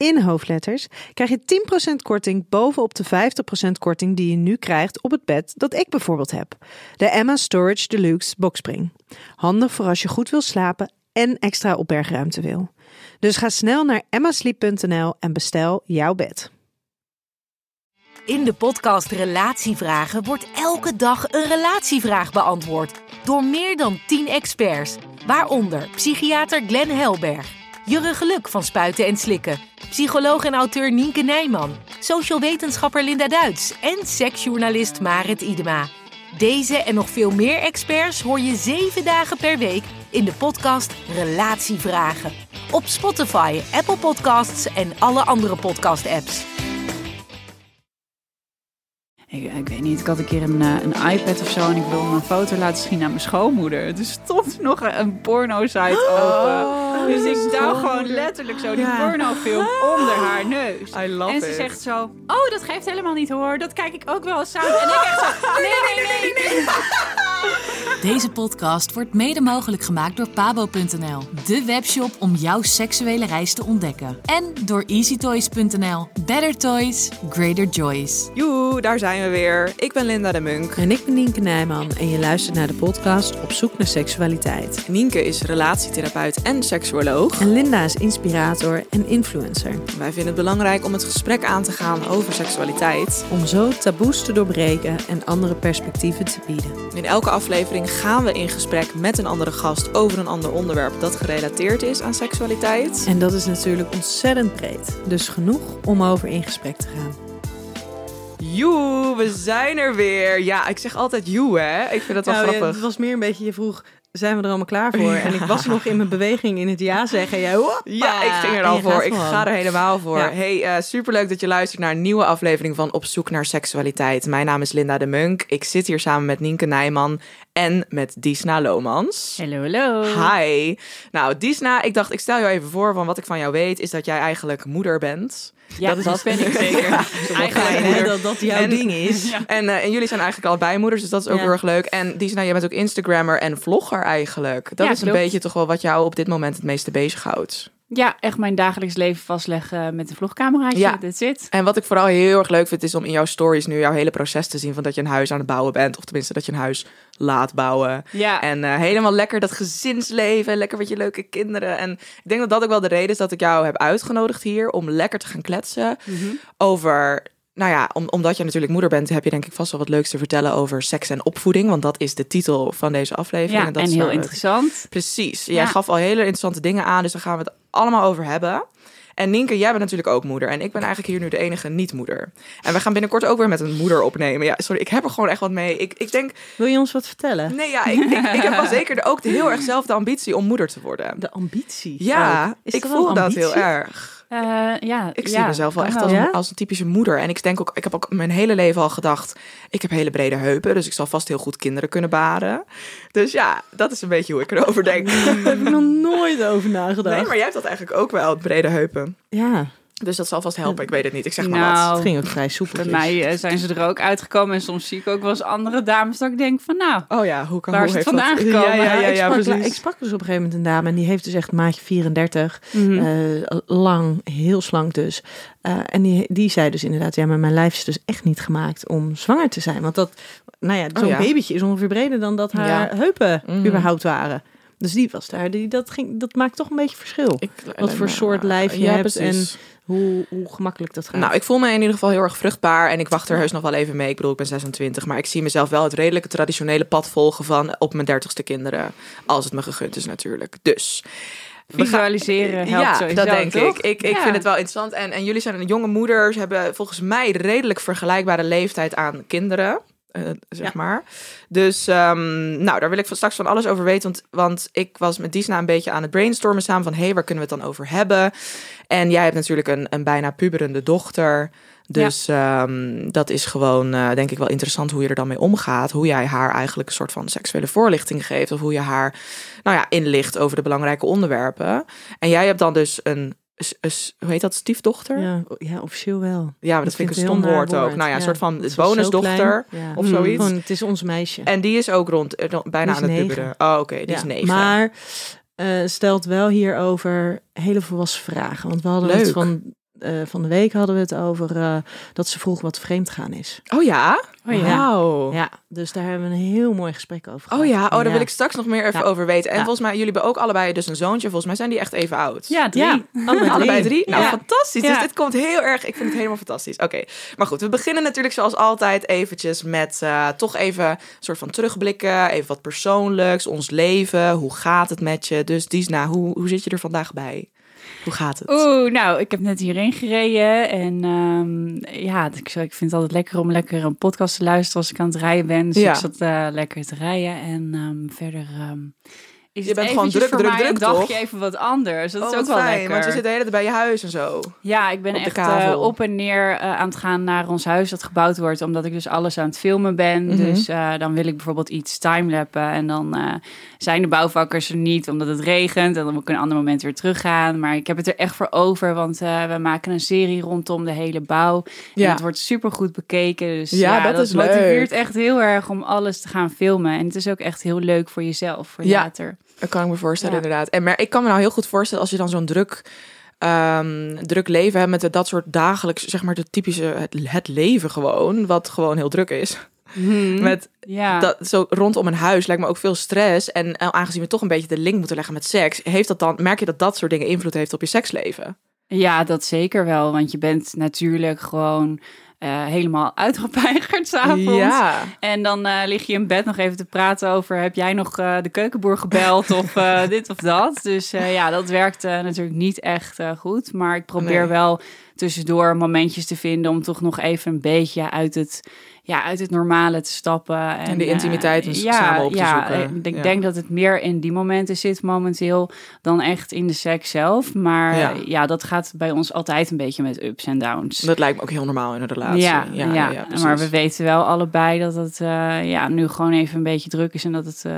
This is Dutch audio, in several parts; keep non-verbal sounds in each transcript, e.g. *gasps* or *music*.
in hoofdletters krijg je 10% korting bovenop de 50% korting die je nu krijgt op het bed dat ik bijvoorbeeld heb. De Emma Storage Deluxe Boxspring. Handig voor als je goed wil slapen en extra opbergruimte wil. Dus ga snel naar emmasleep.nl en bestel jouw bed. In de podcast Relatievragen wordt elke dag een relatievraag beantwoord door meer dan 10 experts, waaronder psychiater Glenn Helberg, Jurre Geluk van Spuiten en Slikken, psycholoog en auteur Nienke Nijman, social wetenschapper Linda Duits en seksjournalist Marit Idema. Deze en nog veel meer experts hoor je zeven dagen per week in de podcast Relatievragen. Op Spotify, Apple Podcasts en alle andere podcast-apps. Ik, ik weet niet, ik had een keer een, eh, een iPad of zo en ik wilde een foto laten zien aan mijn schoonmoeder. Er stond *laughs* nog een, porno-site open. Dus ik duw gewoon letterlijk zo die Ja. pornofilm onder haar neus. I love en ze it. zegt zo, oh dat geeft helemaal niet hoor, dat kijk ik ook wel eens samen. En ik echt zo, *laughs* nee, nee, nee, nee. Deze podcast wordt mede mogelijk gemaakt door pabo.nl, de webshop om jouw seksuele reis te ontdekken. En door easytoys.nl. Better toys, greater joys. Joe, daar zijn we weer. Ik ben Linda de Munk. En ik ben Nienke Nijman en je luistert naar de podcast Op zoek naar seksualiteit. Nienke is relatietherapeut en seksuoloog. En Linda is inspirator en influencer. Wij vinden het belangrijk om het gesprek aan te gaan over seksualiteit. Om zo taboes te doorbreken en andere perspectieven te bieden. In elke aflevering gaan we in gesprek met een andere gast over een ander onderwerp dat gerelateerd is aan seksualiteit. En dat is natuurlijk ontzettend breed. Dus genoeg om over in gesprek te gaan. Joe, we zijn er weer. Ja, ik zeg altijd joe, hè. Ik vind dat wel Nou, ja, grappig. het was meer een beetje, je vroeg, zijn we er allemaal klaar voor? En ik was nog in mijn beweging in het ja zeggen. En jij, hoppa, Ja, ik ging er al voor. Ik ga er helemaal voor. Ja. Hey, eh, superleuk dat je luistert naar een nieuwe aflevering van Op zoek naar seksualiteit. Mijn naam is Linda de Munk. Ik zit hier samen met Nienke Nijman en met Disna Lomans. Hallo, hallo. Hi. Nou, Disna, ik dacht, ik stel jou even voor van wat ik van jou weet, is dat jij eigenlijk moeder bent. Ja, dat, is- ben ik *laughs* zeker. Eigenlijk hè, dat dat jouw En- ding is. En, eh, en jullie zijn eigenlijk allebei moeders, dus dat is ook Ja. heel erg leuk. En Disna, jij bent ook Instagrammer en vlogger eigenlijk. Dat Ja, is een klopt. beetje toch wel wat jou op dit moment het meeste bezighoudt. Ja, echt mijn dagelijks leven vastleggen met een vlogcameraatje. Ja. That's it. En wat ik vooral heel erg leuk vind, is om in jouw stories nu jouw hele proces te zien van dat je een huis aan het bouwen bent. Of tenminste dat je een huis laat bouwen. Ja, En eh, helemaal lekker dat gezinsleven, lekker met je leuke kinderen. En ik denk dat dat ook wel de reden is dat ik jou heb uitgenodigd hier om lekker te gaan kletsen Mhm. over. Nou ja, om, omdat je natuurlijk moeder bent, heb je denk ik vast wel wat leuks te vertellen over seks en opvoeding. Want dat is de titel van deze aflevering. ja dat en is heel interessant. Precies. Jij Ja. gaf al hele interessante dingen aan, dus daar gaan we het allemaal over hebben. En Nienke, jij bent natuurlijk ook moeder. En ik ben eigenlijk hier nu de enige niet-moeder. En we gaan binnenkort ook weer met een moeder opnemen. Ja, sorry, ik heb er gewoon echt wat mee. Ik, ik denk, Wil je ons wat vertellen? nee ja, ik, ik, ik heb wel zeker ook de, heel erg zelf de ambitie om moeder te worden. De ambitie. Ja. Is ik voel dat heel erg. Eh, ja, Ik zie ja, mezelf wel echt als, Ja? een, als een typische moeder. En ik denk ook, ik heb ook mijn hele leven al gedacht, ik heb hele brede heupen, dus ik zal vast heel goed kinderen kunnen baren. Dus ja, dat is een beetje hoe ik erover denk. Daar heb ik nog nooit over nagedacht. Nee, maar jij hebt dat eigenlijk ook wel, brede heupen. Ja, Dus dat zal vast helpen. Ik weet het niet. Ik zeg maar Nou, wat. het ging ook vrij soepel. Bij mij eh, zijn ze er ook uitgekomen. En soms zie ik ook wel eens andere dames dat ik denk van nou, Oh ja, hoe kan Waar hoe is het vandaan dat- gekomen? Ja, ja, ja, ik, ja, sprak, ik sprak dus op een gegeven moment een dame en die heeft dus echt maatje 34. mhm. eh, lang, heel slank dus. Eh, en die, die zei dus inderdaad, ja, maar mijn lijf is dus echt niet gemaakt om zwanger te zijn. Want dat, nou ja, zo'n ja. babytje is ongeveer breder dan dat haar Ja. heupen Mhm. überhaupt waren. Dus die was daar, die, dat, ging, dat maakt toch een beetje verschil. Ik- Wat voor soort lijf je Ja, hebt precies. Hoe, hoe gemakkelijk dat gaat. Nou, ik voel me in ieder geval heel erg vruchtbaar en ik wacht er heus nog wel even mee. Ik bedoel, ik ben 26, maar ik zie mezelf wel het redelijke traditionele pad volgen van op mijn dertigste kinderen. Als het me gegund is natuurlijk. Dus, Visualiseren helpt ja, sowieso, dat denk toch? ik. Ik, ik Ja. vind het wel interessant. En, en jullie zijn een jonge moeders, hebben volgens mij redelijk vergelijkbare leeftijd aan kinderen. Eh, zeg Ja. maar. Dus ehm, nou, daar wil ik van straks van alles over weten. Want, want ik was met Disna een beetje aan het brainstormen samen van... hé, hey, waar kunnen we het dan over hebben? En jij hebt natuurlijk een, een bijna puberende dochter. Dus ehm, dat is gewoon, eh, denk ik, wel interessant hoe je er dan mee omgaat. Hoe jij haar eigenlijk een soort van seksuele voorlichting geeft. Of hoe je haar, nou ja, inlicht over de belangrijke onderwerpen. En jij hebt dan dus een, hoe heet dat, stiefdochter? Ja, Ja, ja, officieel wel. maar dat, vind ik een stom woord ook. Nou ja, een soort van bonusdochter. Ja. of zoiets. Gewoon, het is ons meisje. En die is ook rond, eh, bijna aan het negen. puberen. Oh, oké, die is Ja, negen. Maar eh, stelt wel hierover hele volwassen vragen. Want we hadden Leuk. het van, eh, van de week hadden we het over eh, dat ze vroeg wat vreemd gaan is. Oh ja? Oh ja. Wauw. Ja, dus daar hebben we een heel mooi gesprek over gehad. Oh ja, oh, daar wil ik straks nog meer even Ja. over weten. En Ja. volgens mij, jullie hebben ook allebei dus een zoontje. Volgens mij zijn die echt even oud. Ja, drie. Ja, *laughs* allebei, Allebei drie? Nou, Ja. fantastisch. Dus dit komt heel erg... Ik vind het helemaal fantastisch. Oké, maar goed. We beginnen natuurlijk zoals altijd eventjes met eh, toch even een soort van terugblikken. Even wat persoonlijks. Ons leven. Hoe gaat het met je? Dus Disna, hoe, hoe zit je er vandaag bij? Hoe gaat het? Oeh, nou, ik heb net hierheen gereden. En ehm, ja, ik, vind het altijd lekker om lekker een podcast te luisteren als ik aan het rijden ben. Dus Ja. ik zat eh, lekker te rijden. En ehm, verder ehm, is Je bent gewoon druk, voor druk, mij druk, een dagje toch? even wat anders. Dat Oh, is ook wel fijn, lekker. Want je zit de hele tijd bij je huis en zo. Ja, ik ben Op echt eh, op en neer eh, aan het gaan naar ons huis dat gebouwd wordt, omdat ik dus alles aan het filmen ben. Mhm. Dus eh, dan wil ik bijvoorbeeld iets timelappen en dan zijn de bouwvakkers er niet omdat het regent en dan moet ik een ander moment weer teruggaan. Maar ik heb het er echt voor over, want we maken een serie rondom de hele bouw. En Ja. het wordt super goed bekeken. Dus Ja, ja, dat dat, is leuk. motiveert echt heel erg om alles te gaan filmen. En het is ook echt heel leuk voor jezelf, voor Ja. later. Dat kan ik me voorstellen, Ja. inderdaad. En maar ik kan me nou heel goed voorstellen als je dan zo'n druk, ehm, druk leven hebt met dat soort dagelijks, zeg maar, de typische het, het leven gewoon, wat gewoon heel druk is. Met Ja. dat zo rondom een huis lijkt me ook veel stress. En eh, aangezien we toch een beetje de link moeten leggen met seks, heeft dat dan, merk je dat dat soort dingen invloed heeft op je seksleven? Ja, dat zeker wel. Want je bent natuurlijk gewoon eh, helemaal uitgepeigerd *laughs* s'avonds. Ja. En dan eh, lig je in bed nog even te praten over... heb jij nog eh, de keukenboer gebeld *laughs* of dit of dat? Dus ja, dat werkt natuurlijk niet echt goed. Maar ik probeer Nee. wel tussendoor momentjes te vinden... om toch nog even een beetje uit het, ja, uit het normale te stappen. En, die eh, intimiteit dus ja, samen op te ja, zoeken. Ik denk, Ja. denk dat het meer in die momenten zit momenteel... dan echt in de seks zelf. Maar Ja. ja. dat gaat bij ons altijd een beetje met ups en downs. Dat lijkt me ook heel normaal in een relatie. Ja, ja, maar we weten wel allebei dat het eh, ja, nu gewoon even een beetje druk is en dat het eh,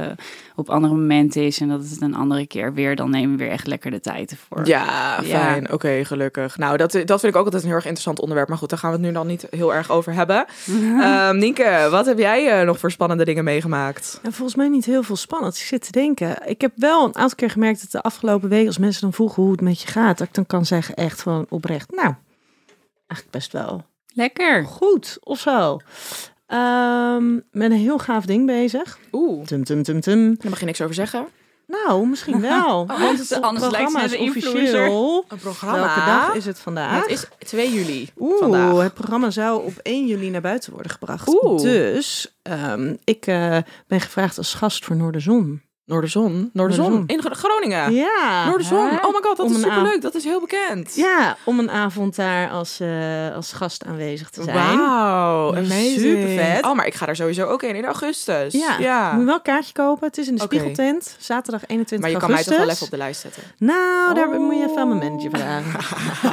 op andere momenten is en dat het een andere keer weer, dan nemen we weer echt lekker de tijd ervoor. Ja, Ja. fijn. Oké, gelukkig. Nou, dat, dat vind ik ook altijd een heel erg interessant onderwerp. Maar goed, daar gaan we het nu dan niet heel erg over hebben. *laughs* Ehm Nienke, wat heb jij eh, nog voor spannende dingen meegemaakt? Nou, volgens mij niet heel veel spannend. Ik zit te denken. Ik heb wel een aantal keer gemerkt dat de afgelopen week, als mensen dan vroegen hoe het met je gaat, dat ik dan kan zeggen echt gewoon oprecht, nou, eigenlijk best wel Lekker. goed of zo. Ehm, met een heel gaaf ding bezig. Oeh, Tum, tum, tum, tum. daar mag je niks over zeggen. Nou, misschien *laughs* wel. want het anders lijkt is een officieel. Een programma. Welke dag is het vandaag? Het is 2 juli Oeh, vandaag. het programma zou op 1 juli naar buiten worden gebracht. Oeh. Dus ehm, ik eh, ben gevraagd als gast voor Noorderzon. Noorderzon. Noorderzon. In Gro- Groningen. Ja. Noorderzon. Hè? Oh my god, dat Om is een superleuk. Dat is heel bekend. Ja, om een avond daar als, eh, als gast aanwezig te zijn. Wauw, amazing. supervet. Oh, maar ik ga daar sowieso ook in in augustus. Ja, moet je wel een kaartje kopen. Het is in de. Spiegeltent, zaterdag 21 Maar je kan mij augustus. toch wel even op de lijst zetten. Nou, daar Oh. moet je even aan mijn manager vragen.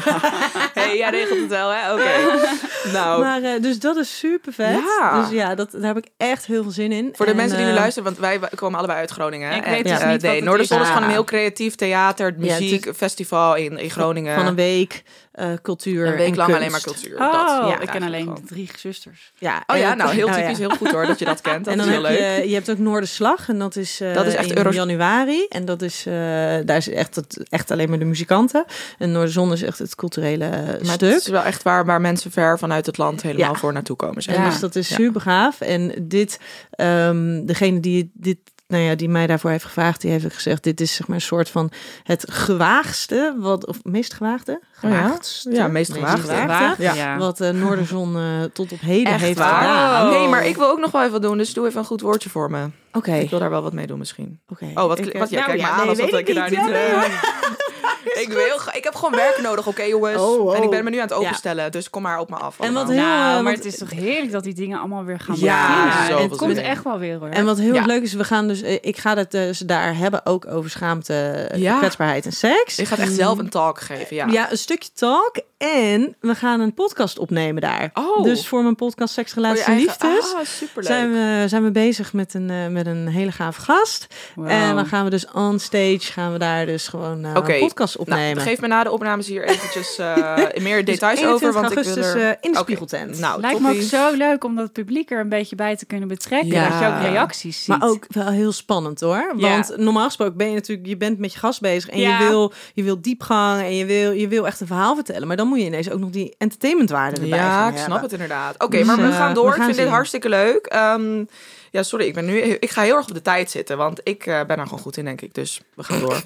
*laughs* hey, jij regelt het wel, hè? Oké. *laughs* nou, Maar, eh, dus dat is super vet. Ja. Dus ja, dat, daar heb ik echt heel veel zin in. Voor de En, mensen die nu eh, luisteren, want wij komen allebei uit Groningen. Ik en, weet dus eh, niet wat nee, het Noorderzon is. is gewoon een heel creatief theater, het muziek, is- festival in, in Groningen. Van een week eh, cultuur Een week en lang kunst. alleen maar cultuur. Oh, dat. Ja, ik ken alleen gewoon. drie zusters. Ja, Oh ja, nou heel *laughs* oh ja. typisch, heel goed hoor dat je dat kent. *laughs* Dat en is dan heel heb leuk. je, je hebt ook Noorderslag en dat is, eh, Dat is echt in Euro- januari. En dat is, eh, daar is echt, het, echt alleen maar de muzikanten. En Noorderzon is echt het culturele Maar stuk. het is wel echt waar, waar mensen ver vanuit het land helemaal Ja. voor naartoe komen. Zeg En maar. dus dat is super gaaf. En dit, ehm, degene die dit, nou ja, die mij daarvoor heeft gevraagd, die heeft gezegd: dit is zeg maar een soort van het gewaagste, wat of meest gewaagde, Oh ja? gewaagdste, Ja, meest gewaagde. Waagde, Ja. ja. wat eh Noorderzon eh, tot op heden Echt heeft waar? gedaan. Nee, maar ik wil ook nog wel even wat doen, dus doe even een goed woordje voor me. Oké. Ik wil daar wel wat mee doen misschien. Oké. Oh, wat, Ik, wat, eh, wat jij nou kijkt ja, me aan nee, alsof weet ik je daar niet... Ja, nee, eh, hoor. *laughs* *laughs* ik, wil, ik heb gewoon werk nodig, oké jongens. Oh, oh. En ik ben me nu aan het openstellen, dus kom maar op me af. En wat heel, nou, eh, maar want- het is toch heerlijk dat die dingen allemaal weer gaan Ja, beginnen. zoveel het komt echt wel weer hoor. En wat heel Ja. leuk is, we gaan dus, eh, ik ga het dus daar hebben ook over schaamte, eh, Ja. kwetsbaarheid en seks. Ik ga het echt zelf een talk geven, ja. Ja, een stukje talk. En we gaan een podcast opnemen daar. Oh. Dus voor mijn podcast Seks, Relaties en eigen- Liefdes Ah, superleuk. zijn we, zijn we bezig met een, eh, met een hele gave gast. Wow. En dan gaan we dus on stage, gaan we daar dus gewoon eh, een podcast Nou, opnemen. geef me na de opnames hier eventjes eh, *laughs* meer Dus details over, 21 want ik wil augustus er... in de spiegeltent. Nou, Lijkt me ook zo leuk om dat publiek er een beetje bij te kunnen betrekken. Ja. Dat je ook reacties ziet. Maar ook wel heel spannend hoor. Ja. Want normaal gesproken ben je natuurlijk, je bent met je gast bezig en Ja. je, wil, je wil diepgang en je wil, je wil echt een verhaal vertellen. Maar dan moet je ineens ook nog die entertainmentwaarde erbij Ja, ik snap hebben. het inderdaad. Oké, Dus, maar we eh, gaan door. we ik vind dit hartstikke leuk. Ehm, ja, sorry, ik ben nu. Ik ga heel erg op de tijd zitten, want ik eh, ben er gewoon goed in, denk ik. Dus we gaan door.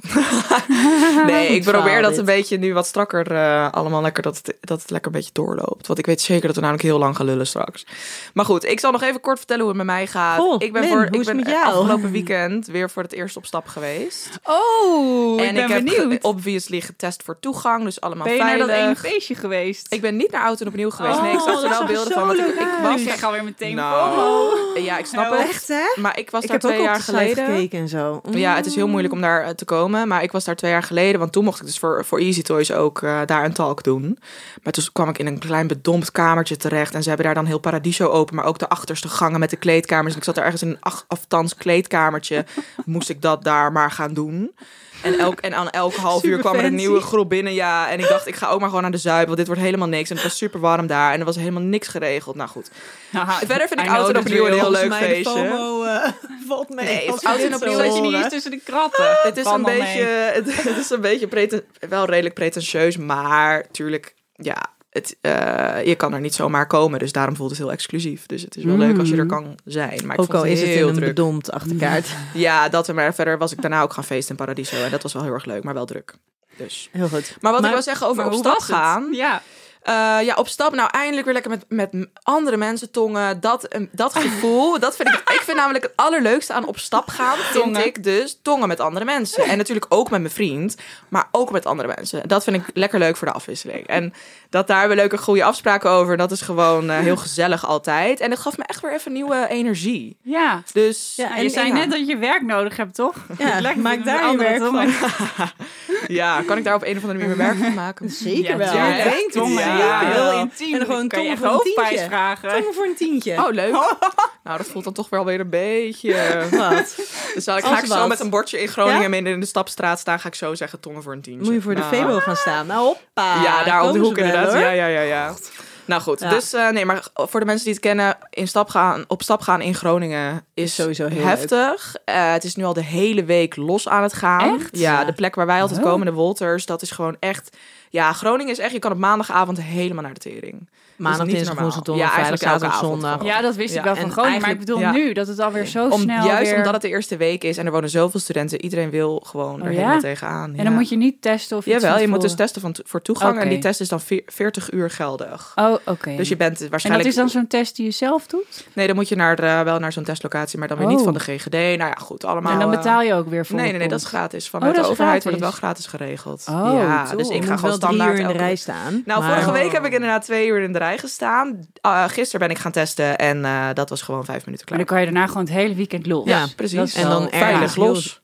*laughs* nee, ik probeer dat een beetje nu wat strakker eh, allemaal lekker dat het, dat het lekker een beetje doorloopt. Want ik weet zeker dat we namelijk heel lang gaan lullen straks. Maar goed, ik zal nog even kort vertellen hoe het met mij gaat. Goh, ik ben Lin, voor hoe ik ben met jou? afgelopen weekend weer voor het eerst op stap geweest. Oh, en ik ben ik heb benieuwd. obviously getest voor toegang, dus allemaal ben je naar veilig. dat ene feestje geweest? Ik ben niet naar oud en opnieuw geweest. nee, ik Oh, zag er dat wel er beelden van. Want ik, was ik krijg alweer meteen nou, FOMO. ja, ik snap Echt hè? Maar ik was Ik daar heb twee jaar geleden. gekeken en zo. Ja, het is heel moeilijk om daar eh, te komen. Maar ik was daar twee jaar geleden. Want toen mocht ik dus voor, voor Easy Toys ook eh, daar een talk doen. Maar toen kwam ik in een klein bedompt kamertje terecht. En ze hebben daar dan heel Paradiso open. Maar ook de achterste gangen met de kleedkamers. En ik zat er ergens in een aftans kleedkamertje. *laughs* moest ik dat daar maar gaan doen. En, elk, en aan elk half uur kwam er een nieuwe groep binnen. Ja, en ik dacht, ik ga ook maar gewoon naar de Zuid. Want dit wordt helemaal niks. En het was super warm daar. En er was helemaal niks geregeld. Nou goed. Verder vind ik oud en opnieuw een heel leuk feestje. FOMO, eh, *laughs* valt mee. Nee, oud en opnieuw Zat je niet eens tussen de kratten? Het is een beetje, het, *laughs* het is een beetje preten, wel redelijk pretentieus, maar tuurlijk, ja, het, eh, je kan er niet zomaar komen, dus daarom voelt het heel exclusief. Dus het is wel leuk als je er kan zijn. Maar ik Ook vond al is het in heel een druk. bedompt achterkaart. *laughs* Ja, dat en maar verder was ik daarna ook gaan feesten in Paradiso en dat was wel heel erg leuk, maar wel druk. Dus. Heel goed. Maar wat Maar- ik wil zeggen over op stap het? gaan. Ja. Eh, ja, op stap. Nou, eindelijk weer lekker met, met andere mensen tongen. Dat, eh, dat gevoel, *laughs* dat vind ik... Ik vind namelijk het allerleukste aan op stap gaan, vind Tongen. ik dus tongen met andere mensen. En natuurlijk ook met mijn vriend, maar ook met andere mensen. Dat vind ik lekker leuk voor de afwisseling. En dat daar weer leuke goede afspraken over, dat is gewoon eh, heel gezellig altijd. En het gaf me echt weer even nieuwe energie. Ja. Dus Ja, Ja, en je zei ja. net dat je werk nodig hebt, toch? Ja, *laughs* Lekker maak daar je werk tongen. *laughs* ja, kan ik daar op een of andere manier mijn werk van maken? Zeker Ja, wel. tuurlijk. Ik denk het. Tongen, Ja, ja, heel intiem. En dan gewoon tongen voor een tientje. vragen. Tongen voor een tientje. Oh, leuk. *laughs* Nou, dat voelt dan toch wel weer een beetje... *laughs* Wat? Dus zal ik, ga ik zo met een bordje in Groningen Ja? midden in de stapstraat staan, ga ik zo zeggen tongen voor een tientje. Moet je voor de Nou, Febo gaan staan. Nou, hoppa. Ja, daar op de hoek inderdaad. Ja, ja, ja, ja. Nou goed, Ja. dus eh, nee, maar voor de mensen die het kennen, in stap gaan, op stap gaan in Groningen is sowieso heel heftig. Eh, het is nu al de hele week los aan het gaan. Echt? Ja, Ja. de plek waar wij altijd Oh. komen, de Wolters, dat is gewoon echt. Ja, Groningen is echt. Je kan op maandagavond helemaal naar de tering. Maandag, niet dinsdag, normaal. woensdag, donderdag, Ja, vrijdag, zaterdag, zondag. gewoon. Ja, dat wist Ja, ik wel van en Groningen. Maar ik bedoel ja. nu, dat het alweer zo Om, snel juist weer... omdat het de eerste week is en er wonen zoveel studenten, iedereen wil gewoon er Oh, ja? helemaal tegenaan. En dan moet je niet testen of iets Jawel, je moet dus testen van voor toegang en die test is dan veer- 40 uur geldig. Oh, oké. Dus je bent En waarschijnlijk. dat is dan zo'n test die je zelf doet? Nee, dan moet je naar, eh, wel naar zo'n testlocatie, maar dan weer niet Oh. van de GGD. Nou ja, goed, allemaal. en dan eh, betaal je ook weer voor Nee, nee, nee, dat is gratis. Vanuit Oh, dat de is overheid wordt het wel gratis. gratis geregeld. Oh, dus ik ga gewoon standaard uur in de rij staan. Nou, vorige week heb ik inderdaad twee uur in de rij gestaan. Uh, gisteren ben ik gaan testen en eh, dat was gewoon vijf minuten Maar klaar. dan kan je daarna gewoon het hele weekend los. Ja, precies. En dan Veilig ergens los.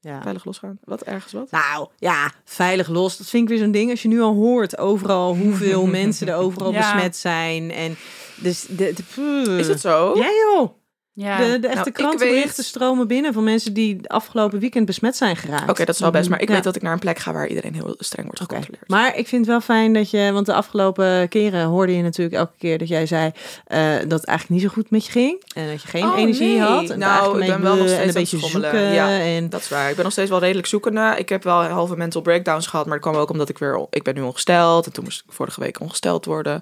Ja. Veilig losgaan. Wat ergens wat? Nou ja, veilig los. Dat vind ik weer zo'n ding. Als je nu al hoort overal hoeveel *laughs* mensen er overal Ja. besmet zijn. En dus de, de, Is het zo? Ja joh. Ja. De, de echte Nou, krantenberichten weet- stromen binnen van mensen die afgelopen weekend besmet zijn geraakt. Oké, dat is wel best. Maar ik Ja. weet dat ik naar een plek ga waar iedereen heel streng wordt gecontroleerd. Maar ik vind het wel fijn dat je, want de afgelopen keren hoorde je natuurlijk elke keer dat jij zei eh, dat het eigenlijk niet zo goed met je ging. En dat je geen Oh, energie nee. had. En Nou, ik ben wel nog steeds en een beetje zoeken. Ja. En, Dat is waar. Ik ben nog steeds wel redelijk zoekende. Ik heb wel halve mental breakdowns gehad, maar dat kwam ook omdat ik weer... Ik ben nu ongesteld en toen moest ik vorige week ongesteld worden.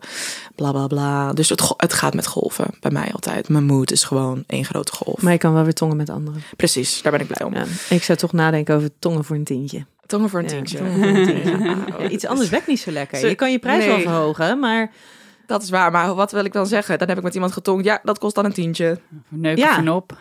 Bla, bla, bla. Dus het, het gaat met golven bij mij altijd. Mijn mood is gewoon één grote golf. maar je kan wel weer tongen met anderen. Precies, daar ben ik blij om. Ja. Ik zou toch nadenken over tongen voor een tientje. Tongen voor een tientje. tongen voor een tientje. *laughs* Ja. Ja, iets anders werkt niet zo lekker. Je kan je prijs nee. wel verhogen, maar dat is waar. Maar wat wil ik dan zeggen? Dan heb ik met iemand getongd. Ja, dat kost dan een tientje. Neuk Ja. op. *laughs*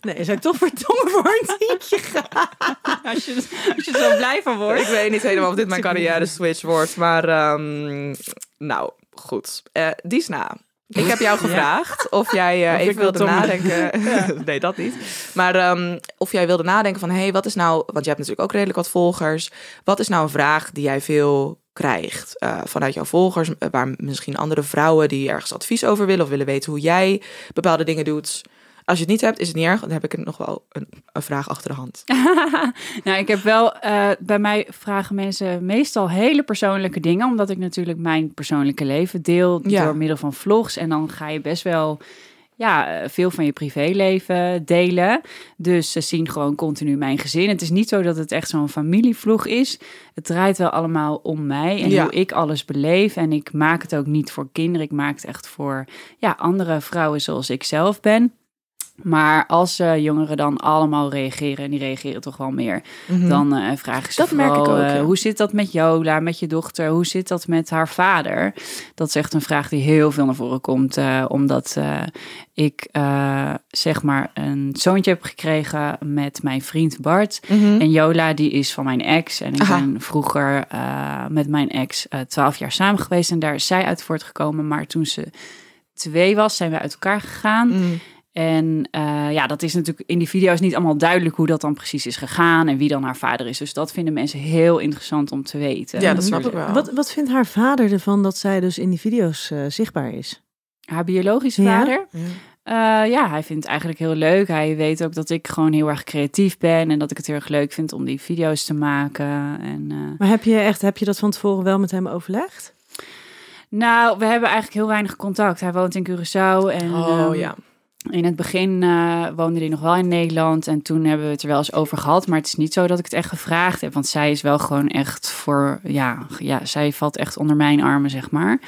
Nee, zou ik toch voor tongen voor een tientje gaan? *laughs* Als je, als je er zo blij van wordt. Ik weet niet helemaal of dit mijn carrière switch wordt. Maar ehm, nou, goed. Eh Disna, ik heb jou gevraagd of jij Of ik even wil wilde nadenken. *laughs* *laughs* nee, dat niet. Maar ehm, of jij wilde nadenken van... hé, hey, wat is nou... want je hebt natuurlijk ook redelijk wat volgers. Wat is nou een vraag die jij veel krijgt eh, vanuit jouw volgers... eh, waar misschien andere vrouwen die ergens advies over willen... of willen weten hoe jij bepaalde dingen doet... Als je het niet hebt, is het niet erg. Dan heb ik er nog wel een, een vraag achter de hand. *laughs* nou, ik heb wel, eh, bij mij vragen mensen meestal hele persoonlijke dingen, omdat ik natuurlijk mijn persoonlijke leven deel Ja. door middel van vlogs. En dan ga je best wel, ja, eh, veel van je privéleven delen. Dus ze zien gewoon continu mijn gezin. Het is niet zo dat het echt zo'n familievlog is. Het draait wel allemaal om mij en Ja. hoe ik alles beleef. En ik maak het ook niet voor kinderen. Ik maak het echt voor ja, andere vrouwen zoals ik zelf ben. Maar als eh, jongeren dan allemaal reageren, en die reageren toch wel meer, dan eh, vragen ze Mhm. Dat merk ik vooral, ook, eh, hoe zit dat met Jola, met je dochter? Hoe zit dat met haar vader? Dat is echt een vraag die heel veel naar voren komt, omdat ik zeg maar een zoontje heb gekregen met mijn vriend Bart. En Jola, die is van mijn ex. En ik Aha. ben vroeger met mijn ex twaalf jaar samen geweest. En daar is zij uit voortgekomen. Maar toen ze twee was, zijn we uit elkaar gegaan. Mm. En eh, ja, dat is natuurlijk in die video's niet allemaal duidelijk hoe dat dan precies is gegaan. En wie dan haar vader is. Dus dat vinden mensen heel interessant om te weten. Ja, dat snap ik wel. Wat, wat vindt haar vader ervan dat zij dus in die video's eh, zichtbaar is? Haar biologische Ja? vader? Eh, ja, hij vindt het eigenlijk heel leuk. Hij weet ook dat ik gewoon heel erg creatief ben. En dat ik het heel erg leuk vind om die video's te maken. En, eh, Maar heb je echt, heb je dat van tevoren wel met hem overlegd? Nou, we hebben eigenlijk heel weinig contact. Hij woont in Curaçao. En Oh ehm, ja. In het begin eh, woonde hij nog wel in Nederland. En toen hebben we het er wel eens over gehad. Maar het is niet zo dat ik het echt gevraagd heb. Want zij is wel gewoon echt voor... Ja, ja zij valt echt onder mijn armen, zeg maar.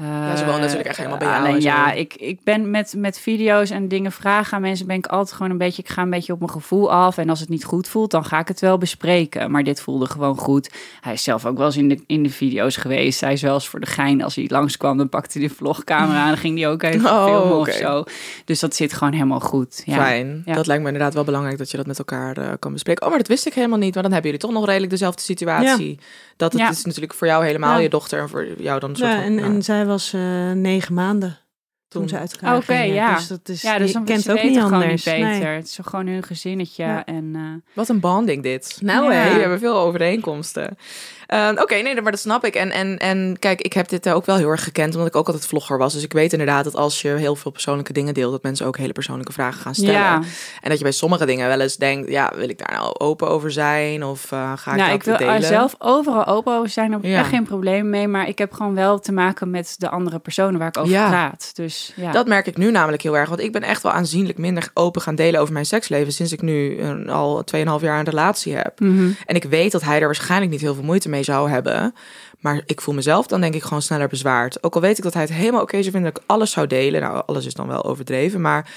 Ja, ze woont natuurlijk echt helemaal bij jou Alleen ja, ik, ik ben met, met video's en dingen vragen aan mensen... ben ik altijd gewoon een beetje... Ik ga een beetje op mijn gevoel af. En als het niet goed voelt, dan ga ik het wel bespreken. Maar dit voelde gewoon goed. Hij is zelf ook wel eens in de, in de video's geweest. Hij is wel eens voor de gein. Als hij langskwam, dan pakte hij de vlogcamera... en dan ging hij ook even *laughs* Oh, filmen of zo. Dus dat zit gewoon helemaal goed. Ja. Fijn. Ja. Dat lijkt me inderdaad wel belangrijk dat je dat met elkaar eh, kan bespreken. Oh, maar dat wist ik helemaal niet. Maar dan hebben jullie toch nog redelijk dezelfde situatie. Dat het Ja. is natuurlijk voor jou helemaal Ja. je dochter en voor jou dan een soort Ja, van... en, en zij was eh, negen maanden toen, Toen. ze uit elkaar Oké, gingen. ja. Dus dat is, Ja, dus je kent ze ook weten niet gewoon anders. niet beter. Nee. Het is gewoon hun gezinnetje. Ja. En, eh, Wat een bonding dit. Nou, Ja. hè. Jullie hebben veel overeenkomsten. Eh, Oké, nee, maar dat snap ik. En, en, en kijk, ik heb dit eh, ook wel heel erg gekend, omdat ik ook altijd vlogger was. Dus ik weet inderdaad dat als je heel veel persoonlijke dingen deelt, dat mensen ook hele persoonlijke vragen gaan stellen. ja, En dat je bij sommige dingen wel eens denkt, ja, wil ik daar nou open over zijn? Of eh, ga ik nou, dat ik wil delen? er zelf overal open over zijn. Daar heb ik Ja. echt geen probleem mee. Maar ik heb gewoon wel te maken met de andere personen waar ik over Ja. praat. Dus ja. Dat merk ik nu namelijk heel erg. Want ik ben echt wel aanzienlijk minder open gaan delen over mijn seksleven. Sinds ik nu een, al 2,5 jaar een relatie heb. Mhm. En ik weet dat hij er waarschijnlijk niet heel veel moeite mee zou hebben. Maar ik voel mezelf dan denk ik gewoon sneller bezwaard. Ook al weet ik dat hij het helemaal oké zou vinden dat ik alles zou delen. Nou, alles is dan wel overdreven. Maar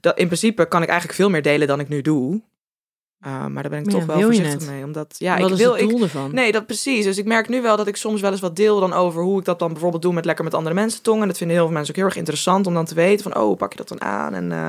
dat, in principe kan ik eigenlijk veel meer delen dan ik nu doe. Uh, maar daar ben ik toch ja, wel voorzichtig mee. Omdat, ja, Wat ik is wil... het Ik, doel ervan? Nee, dat precies. Dus ik merk nu wel dat ik soms wel eens wat deel dan over hoe ik dat dan bijvoorbeeld doe met lekker met andere mensen tongen. En dat vinden heel veel mensen ook heel erg interessant om dan te weten van, oh, pak je dat dan aan? En eh,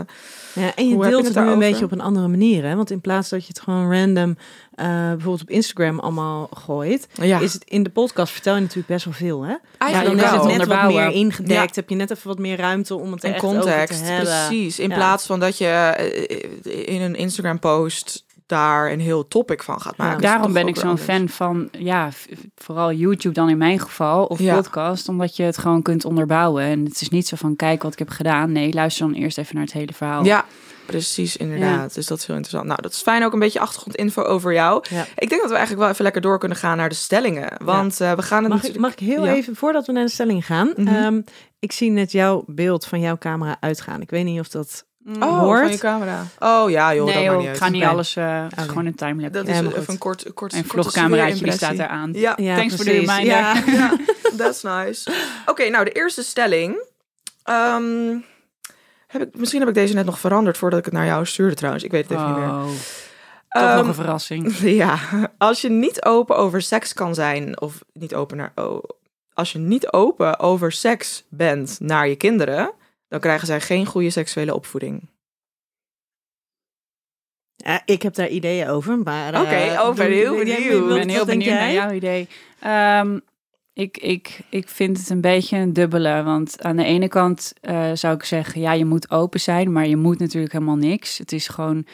Ja, en je Hoe heb je deelt het het nu een beetje op een andere manier. Hè? Want in plaats dat je het gewoon random eh, bijvoorbeeld op Instagram allemaal gooit, ja, is het in de podcast vertel je natuurlijk best wel veel. Hè? eigenlijk dan is wel. het net wat meer ingedekt. Ja. Heb je net even wat meer ruimte om het En echt over context, te hebben. precies. In Ja. plaats van dat je eh, in een Instagram post daar een heel topic van gaat maken. Ja. Daarom ben ik zo'n fan van, ja, vooral YouTube dan in mijn geval, of Ja. podcast, omdat je het gewoon kunt onderbouwen. En het is niet zo van, kijk wat ik heb gedaan. Nee, luister dan eerst even naar het hele verhaal. Ja, precies, inderdaad. Dus dat is heel interessant. Nou, dat is fijn ook een beetje achtergrondinfo over jou. Ja. Ik denk dat we eigenlijk wel even lekker door kunnen gaan naar de stellingen. Want eh, we gaan het Mag ik, natuurlijk... mag ik heel Ja. even, voordat we naar de stelling gaan. Mhm. ehm, ik zie net jouw beeld van jouw camera uitgaan. Ik weet niet of dat... Oh, hoort. van je camera. Oh ja, joh, dat nee, joh, niet ik uit. ga niet alles, eh, het is Oké. gewoon een timelapse. Dat is even goed. een kort, kort, Een vlogcameraatje, die staat eraan. Ja, Ja, Thanks voor de reminder. Ja. ja, *laughs* that's nice. Oké, nou de eerste stelling. Ehm, heb ik, misschien heb ik deze net nog veranderd voordat ik het naar jou stuurde trouwens. Ik weet het even niet meer. Oh, toch Ehm, nog een verrassing. *laughs* Ja, als je niet open over seks kan zijn, of niet open naar. Oh, als je niet open over seks bent naar je kinderen, dan krijgen zij geen goede seksuele opvoeding. Ja, ik heb daar ideeën over, maar... Oké, eh, over, doe- heel benieuwd. Ik ben heel benieuwd naar jouw idee. Ehm, ik, ik, ik vind het een beetje een dubbele. Want aan de ene kant eh, zou ik zeggen, ja, je moet open zijn, maar je moet natuurlijk helemaal niks. Het is gewoon,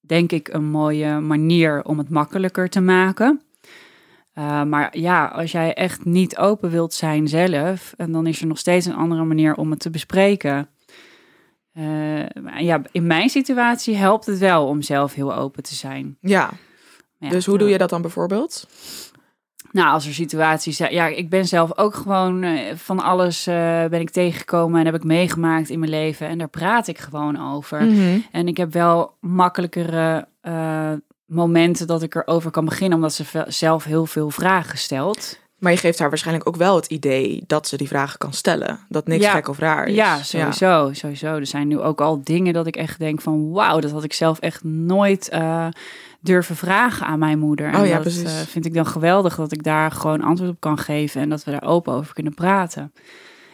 denk ik, een mooie manier om het makkelijker te maken. Eh, maar ja, als jij echt niet open wilt zijn zelf, en dan is er nog steeds een andere manier om het te bespreken. Eh, ja, in mijn situatie helpt het wel om zelf heel open te zijn. Ja, Ja. dus hoe doe je dat dan bijvoorbeeld? Nou, als er situaties zijn. Ja, ik ben zelf ook gewoon eh, van alles ben ik tegengekomen en heb ik meegemaakt in mijn leven. En daar praat ik gewoon over. Mhm. En ik heb wel makkelijkere momenten dat ik erover kan beginnen, omdat ze zelf heel veel vragen stelt. Maar je geeft haar waarschijnlijk ook wel het idee dat ze die vragen kan stellen. Dat niks Ja. gek of raar is. Ja, sowieso, sowieso. Er zijn nu ook al dingen dat ik echt denk van wauw, dat had ik zelf echt nooit eh, durven vragen aan mijn moeder. En Oh ja, dat eh, vind ik dan geweldig dat ik daar gewoon antwoord op kan geven en dat we daar open over kunnen praten.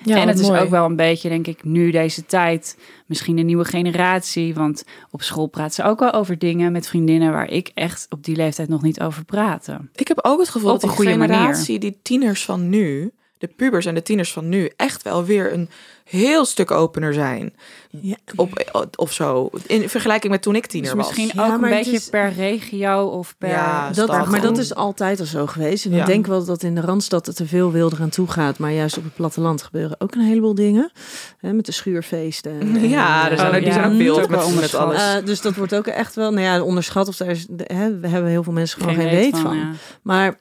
Ja, en het is mooi. ook wel een beetje, denk ik, nu deze tijd, misschien een nieuwe generatie. Want op school praat ze ook wel over dingen met vriendinnen waar ik echt op die leeftijd nog niet over praatte. Ik heb ook het gevoel Op dat die manier. generatie, die tieners van nu, de pubers en de tieners van nu, echt wel weer een heel stuk opener zijn. Ja. Op, of zo. In vergelijking met toen ik tiener Dus misschien was. Ja, ook een beetje is- per regio of per... Ja, Dat, stad. maar dat is altijd al zo geweest. En ik denk wel dat in de Randstad het te veel wilder aan toe gaat. Maar juist op het platteland gebeuren ook een heleboel dingen. Hè, met de schuurfeesten. en- en, *laughs* Ja, er zijn Oh, ook, die ja. zijn ook beeld met, alles. Eh, dus dat wordt ook echt wel, nou ja, onderschat. Of daar is, hè, we hebben heel veel mensen gewoon geen, weet van. ja. Maar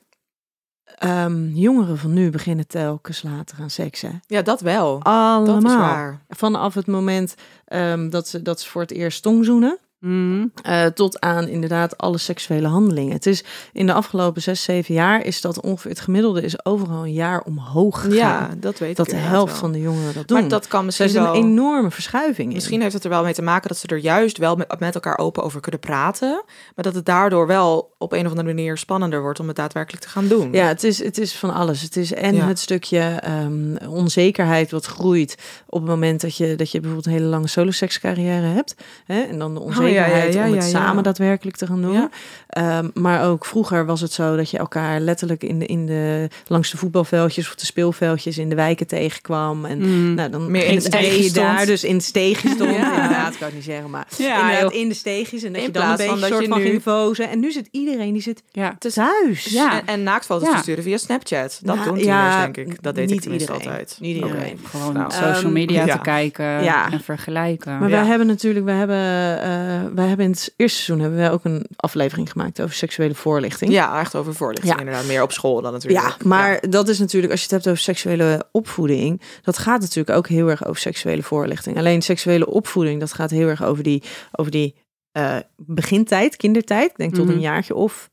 ehm, jongeren van nu beginnen telkens later aan seks. Hè? ja, dat wel. Allemaal. Dat is waar. Vanaf het moment ehm, dat, ze, dat ze voor het eerst tongzoenen. Mhm. eh, tot aan inderdaad alle seksuele handelingen. Het is in de afgelopen zes, zeven jaar is dat ongeveer het gemiddelde is overal een jaar omhoog gegaan. Ja, dat weet dat ik de inderdaad helft wel. van de jongeren dat doen. Maar dat kan Er misschien is een enorme verschuiving in. Misschien heeft het er wel mee te maken dat ze er juist wel met, met elkaar open over kunnen praten. Maar dat het daardoor wel op een of andere manier spannender wordt om het daadwerkelijk te gaan doen. Ja, het is, het is van alles. Het is en Ja. het stukje ehm, onzekerheid wat groeit op het moment dat je, dat je bijvoorbeeld een hele lange solosekscarrière hebt. Hè? En dan de onzekerheid ja, om het ja, ja. samen daadwerkelijk te gaan doen. Ja. Ehm, maar ook vroeger was het zo dat je elkaar letterlijk in de, in de, langs de voetbalveldjes of de speelveldjes in de wijken tegenkwam. En Mhm. nou, dan Meer in het steegjes je stond. daar dus in de steegjes *laughs* stond. Ja. Inderdaad, kan ik niet zeggen, maar Ja, inderdaad joh. in de steegjes. En dat In je dan een beetje dat soort je van nu- ging vozen. En nu zit iedereen, die zit ja. thuis. Ja. En, en naaktfoto's Ja. te sturen via Snapchat. Dat doen tieners, ja, denk ik. Dat deed niet ik tenminste iedereen. altijd. Niet Oké. iedereen. Gewoon Nou, social media te kijken Ja. en vergelijken. Maar Ja. wij hebben natuurlijk, wij hebben, eh, wij hebben in het eerste seizoen hebben wij ook een aflevering gemaakt over seksuele voorlichting. Ja, echt over voorlichting Ja. inderdaad. Meer op school dan natuurlijk. Ja, maar dat is natuurlijk, als je het hebt over seksuele opvoeding, dat gaat natuurlijk ook heel erg over seksuele voorlichting. Alleen seksuele opvoeding, dat gaat heel erg over die, over die eh, begintijd, kindertijd. Ik denk tot Mhm. een jaartje of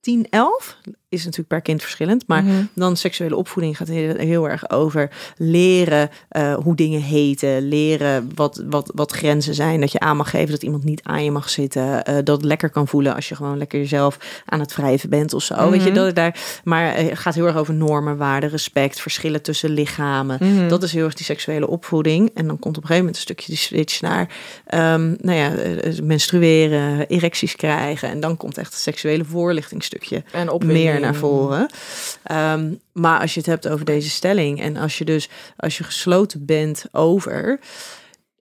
10, 11. Is natuurlijk per kind verschillend. Maar Mhm. dan seksuele opvoeding gaat heel, heel erg over leren eh, hoe dingen heten. Leren wat, wat, wat grenzen zijn. Dat je aan mag geven dat iemand niet aan je mag zitten. eh, dat het lekker kan voelen als je gewoon lekker jezelf aan het wrijven bent of zo. Weet je, Mhm. dat daar, maar eh, het gaat heel erg over normen, waarden, respect, verschillen tussen lichamen. Mhm. Dat is heel erg die seksuele opvoeding. En dan komt op een gegeven moment een stukje die switch naar ehm, nou ja, menstrueren, erecties krijgen. En dan komt echt het seksuele voorlichtingstukje en opwinding. meer naar voren. Ehm, maar als je het hebt over deze stelling en als je dus als je gesloten bent over.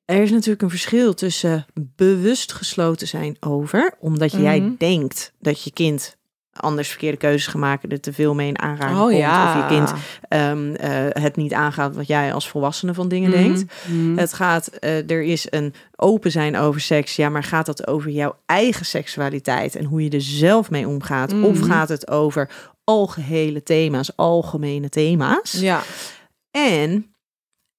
Er is natuurlijk een verschil tussen bewust gesloten zijn over, omdat jij Mhm. denkt dat je kind anders verkeerde keuzes maken, er te veel mee in aanraking Oh komt, ja. of je kind ehm, eh, het niet aangaat wat jij als volwassene van dingen Mhm. denkt. Mhm. Het gaat, eh, er is een open zijn over seks. Ja, maar gaat dat over jouw eigen seksualiteit en hoe je er zelf mee omgaat? Of Mhm. gaat het over algehele thema's, algemene thema's? Ja, En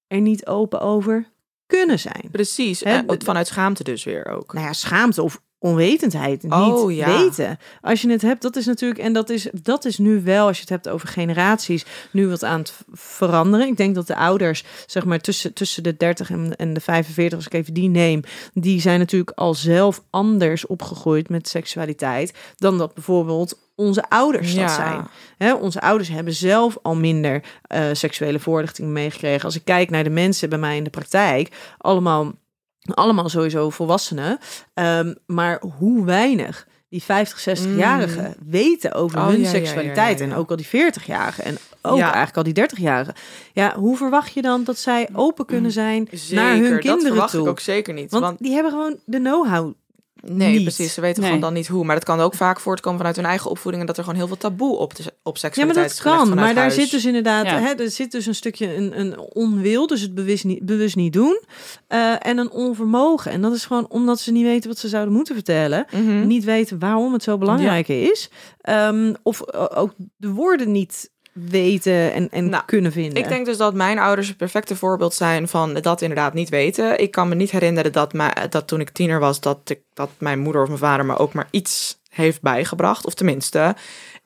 er niet open over kunnen zijn. precies. D- vanuit schaamte dus weer ook. Nou ja, schaamte of onwetendheid, niet Oh, ja. weten. Als je het hebt, dat is natuurlijk, en dat is, dat is nu wel, als je het hebt over generaties, nu wat aan het veranderen. Ik denk dat de ouders, zeg maar tussen, tussen de 30 en, en de 45, als ik even die neem, die zijn natuurlijk al zelf anders opgegroeid met seksualiteit dan dat bijvoorbeeld onze ouders dat Ja. zijn. Onze ouders hebben zelf al minder eh, seksuele voorlichting meegekregen. Als ik kijk naar de mensen bij mij in de praktijk, allemaal, allemaal sowieso volwassenen, Ehm, maar hoe weinig die 50, 60-jarigen weten over Oh, hun ja, seksualiteit. ja, ja, ja. En ook al die 40-jarigen. En ook eigenlijk al die 30-jarigen. Ja, hoe verwacht je dan dat zij open kunnen zijn naar hun dat kinderen verwacht toe? ik ook zeker niet. Want, Want, die hebben gewoon de know-how. Nee, niet. precies. Ze weten Nee. gewoon dan niet hoe. Maar dat kan ook vaak voortkomen vanuit hun eigen opvoeding. En dat er gewoon heel veel taboe op, de, op Ja, maar seksualiteit dat kan. Maar daar huis. zit dus inderdaad, Ja. hè, er zit dus een stukje een, een onwil, dus het bewust niet, bewust niet doen. eh, en een onvermogen. En dat is gewoon omdat ze niet weten wat ze zouden moeten vertellen. Mhm. Niet weten waarom het zo belangrijk is. Ehm, of eh, ook de woorden niet weten en, en Nou, kunnen vinden. Ik denk dus dat mijn ouders het perfecte voorbeeld zijn van dat inderdaad niet weten. Ik kan me niet herinneren dat, mij, dat toen ik tiener was, dat, ik, dat mijn moeder of mijn vader me ook maar iets heeft bijgebracht. Of tenminste,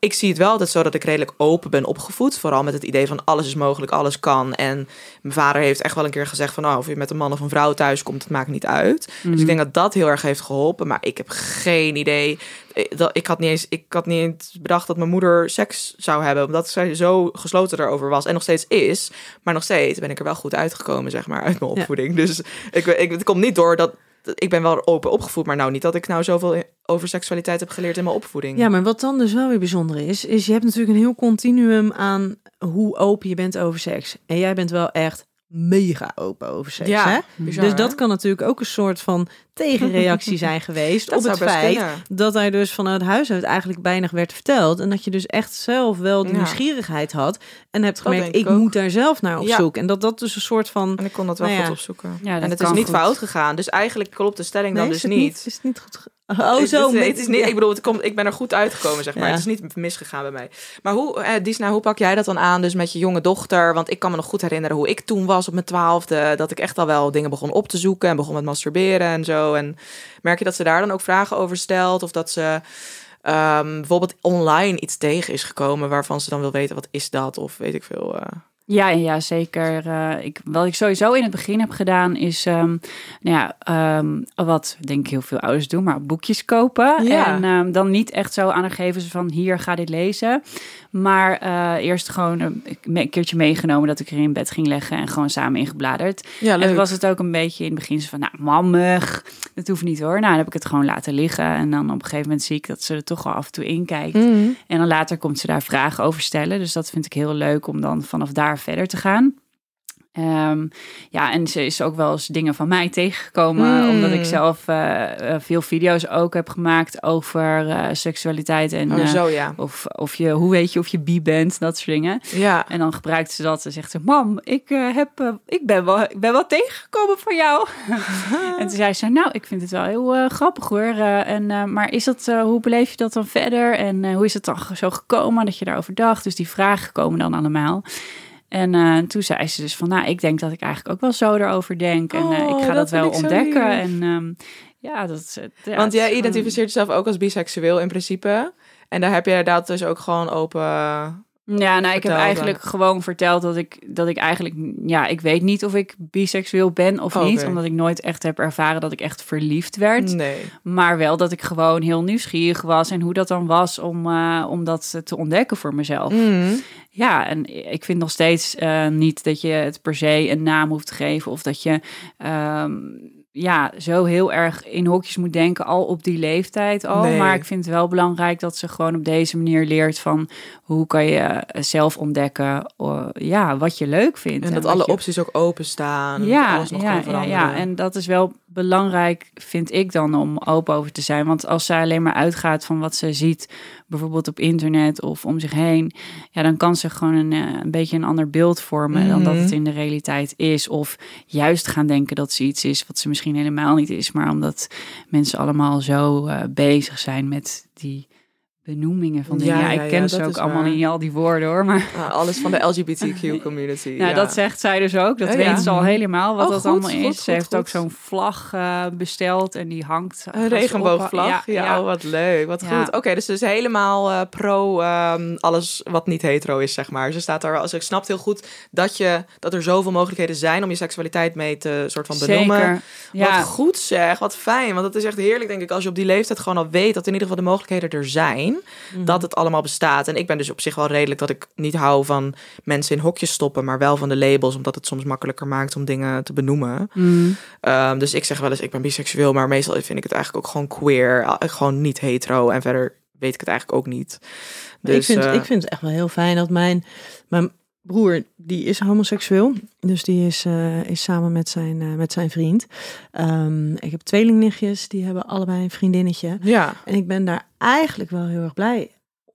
ik zie het wel altijd zo dat ik redelijk open ben opgevoed. Vooral met het idee van alles is mogelijk, alles kan. En mijn vader heeft echt wel een keer gezegd van... Oh, of je met een man of een vrouw thuis komt, het maakt niet uit. Dus ik denk dat dat heel erg heeft geholpen. Maar ik heb geen idee. Ik- dat- Ik had niet eens, ik had niet eens bedacht dat mijn moeder seks zou hebben. Omdat zij zo gesloten daarover was. En nog steeds is. Maar nog steeds ben ik er wel goed uitgekomen, zeg maar, uit mijn Ja. opvoeding. Dus ik, ik, het komt niet door dat... Ik ben wel open opgevoed, maar nou niet dat ik nou zoveel over seksualiteit heb geleerd in mijn opvoeding. Ja, maar wat dan dus wel weer bijzonder is, is je hebt natuurlijk een heel continuum aan hoe open je bent over seks. En jij bent wel echt mega open over seks. Ja, hè? bizar, dus dat hè? kan natuurlijk ook een soort van tegenreactie zijn *laughs* geweest op het feit kunnen. dat hij dus vanuit huis uit eigenlijk weinig werd verteld. En dat je dus echt zelf wel de Ja. nieuwsgierigheid had. En hebt gemerkt, ik moet daar zelf naar op Ja. zoek. En dat dat dus een soort van... En ik kon dat wel Nou ja. goed opzoeken. En het is niet goed. fout gegaan. Dus eigenlijk klopt de stelling dan dus is het niet. Is het niet goed? Oh, zo. Het, is niet, ik bedoel, het komt, ik ben er goed uitgekomen, zeg maar. Ja. Het is niet misgegaan bij mij. Maar hoe, eh, Disna, hoe pak jij dat dan aan, dus met je jonge dochter? Want ik kan me nog goed herinneren hoe ik toen was op mijn twaalfde. Dat ik echt al wel dingen begon op te zoeken en begon met masturberen en zo. En merk je dat ze daar dan ook vragen over stelt? Of dat ze ehm, bijvoorbeeld online iets tegen is gekomen waarvan ze dan wil weten, wat is dat? Of weet ik veel. eh. Ja, ja zeker. Eh, ik, wat ik sowieso in het begin heb gedaan is, ehm, nou ja, ehm, wat denk ik heel veel ouders doen, maar boekjes kopen. Ja. En ehm, dan niet echt zo aan geven ze van hier, ga dit lezen. Maar eh, eerst gewoon een, een keertje meegenomen dat ik er in bed ging leggen en gewoon samen ingebladerd. Ja, En was het ook een beetje in het begin van, nou, mammig, dat hoeft niet hoor. Nou, dan heb ik het gewoon laten liggen. En dan op een gegeven moment zie ik dat ze er toch wel af en toe in kijkt. Mm. En dan later komt ze daar vragen over stellen. Dus dat vind ik heel leuk om dan vanaf daar verder te gaan. Ehm, ja, en ze is ook wel eens dingen van mij tegengekomen. Mm. Omdat ik zelf eh, eh, veel video's ook heb gemaakt over eh, seksualiteit. En Oh, zo ja. of, of je, hoe weet je of je bi bent, dat soort dingen. Ja. En dan gebruikt ze dat en zegt ze: Mam, ik, heb, ik, ben wel, ik ben wel tegengekomen van jou. *laughs* en toen zei ze: Nou, ik vind het wel heel grappig hoor. En, maar is dat, hoe beleef je dat dan verder? En hoe is het dan zo gekomen dat je daarover dacht? Dus die vragen komen dan allemaal. En eh, toen zei ze dus van, nou, ik denk dat ik eigenlijk ook wel zo erover denk. En eh, Oh, ik ga dat dat, wel ontdekken. En ehm, ja, dat is... het- ja, Want jij identificeert jezelf ook als biseksueel in principe. En daar heb jij dat dus ook gewoon open... Ja, nou, ik heb eigenlijk gewoon verteld dat ik, dat ik eigenlijk, ja, ik weet niet of ik biseksueel ben of niet, omdat ik nooit echt heb ervaren dat ik echt verliefd werd. Nee. Maar wel dat ik gewoon heel nieuwsgierig was en hoe dat dan was om, eh, om dat te ontdekken voor mezelf. Mm. Ja, en ik vind nog steeds eh, niet dat je het per se een naam hoeft te geven of dat je ehm, ja, zo heel erg in hokjes moet denken al op die leeftijd al. Nee. Maar ik vind het wel belangrijk dat ze gewoon op deze manier leert van hoe kan je zelf ontdekken ja, wat je leuk vindt. En dat alle je- opties ook openstaan. ja, alles nog ja, kan ja, veranderen. ja, en dat is wel belangrijk, vind ik dan, om open over te zijn. Want als zij alleen maar uitgaat van wat ze ziet, bijvoorbeeld op internet of om zich heen, ja, dan kan ze gewoon een, eh, een beetje een ander beeld vormen dan dat Mhm. het in de realiteit is. Of juist gaan denken dat ze iets is wat ze misschien helemaal niet is, maar omdat mensen allemaal zo eh, bezig zijn met die benoemingen van dingen. Ja, Ja, ik ja, ken ze ook allemaal waar. niet al die woorden hoor, maar Ah, alles van de *laughs* LGBTQ community. nou, ja. dat zegt zij dus ook. Dat Oh, weet ze al helemaal wat Oh, dat goed, allemaal is. goed, ze heeft ook zo'n vlag eh, besteld en die hangt. Een regenboogvlag. Ja, oh, wat leuk. Wat goed. Oké, dus ze is helemaal eh, pro ehm, alles wat niet hetero is, zeg maar. Ze staat daar, als ik snapt heel goed dat, je, dat er zoveel mogelijkheden zijn om je seksualiteit mee te soort van benoemen. Wat goed zeg, wat fijn. Want het is echt heerlijk, denk ik, als je op die leeftijd gewoon al weet dat in ieder geval de mogelijkheden er zijn. Zijn. Dat het allemaal bestaat. En ik ben dus op zich wel redelijk dat ik niet hou van mensen in hokjes stoppen, maar wel van de labels, omdat het soms makkelijker maakt om dingen te benoemen. Mm. Ehm, dus ik zeg wel eens, ik ben biseksueel, maar meestal vind ik het eigenlijk ook gewoon queer. eh, Gewoon niet hetero. En verder weet ik het eigenlijk ook niet. Dus, ik, vind, eh, ik vind het echt wel heel fijn dat mijn, mijn broer, die is homoseksueel. Dus die is, eh, is samen met zijn, eh, met zijn vriend. Ehm, ik heb tweelingnichtjes, die hebben allebei een vriendinnetje. ja. En ik ben daar eigenlijk wel heel erg blij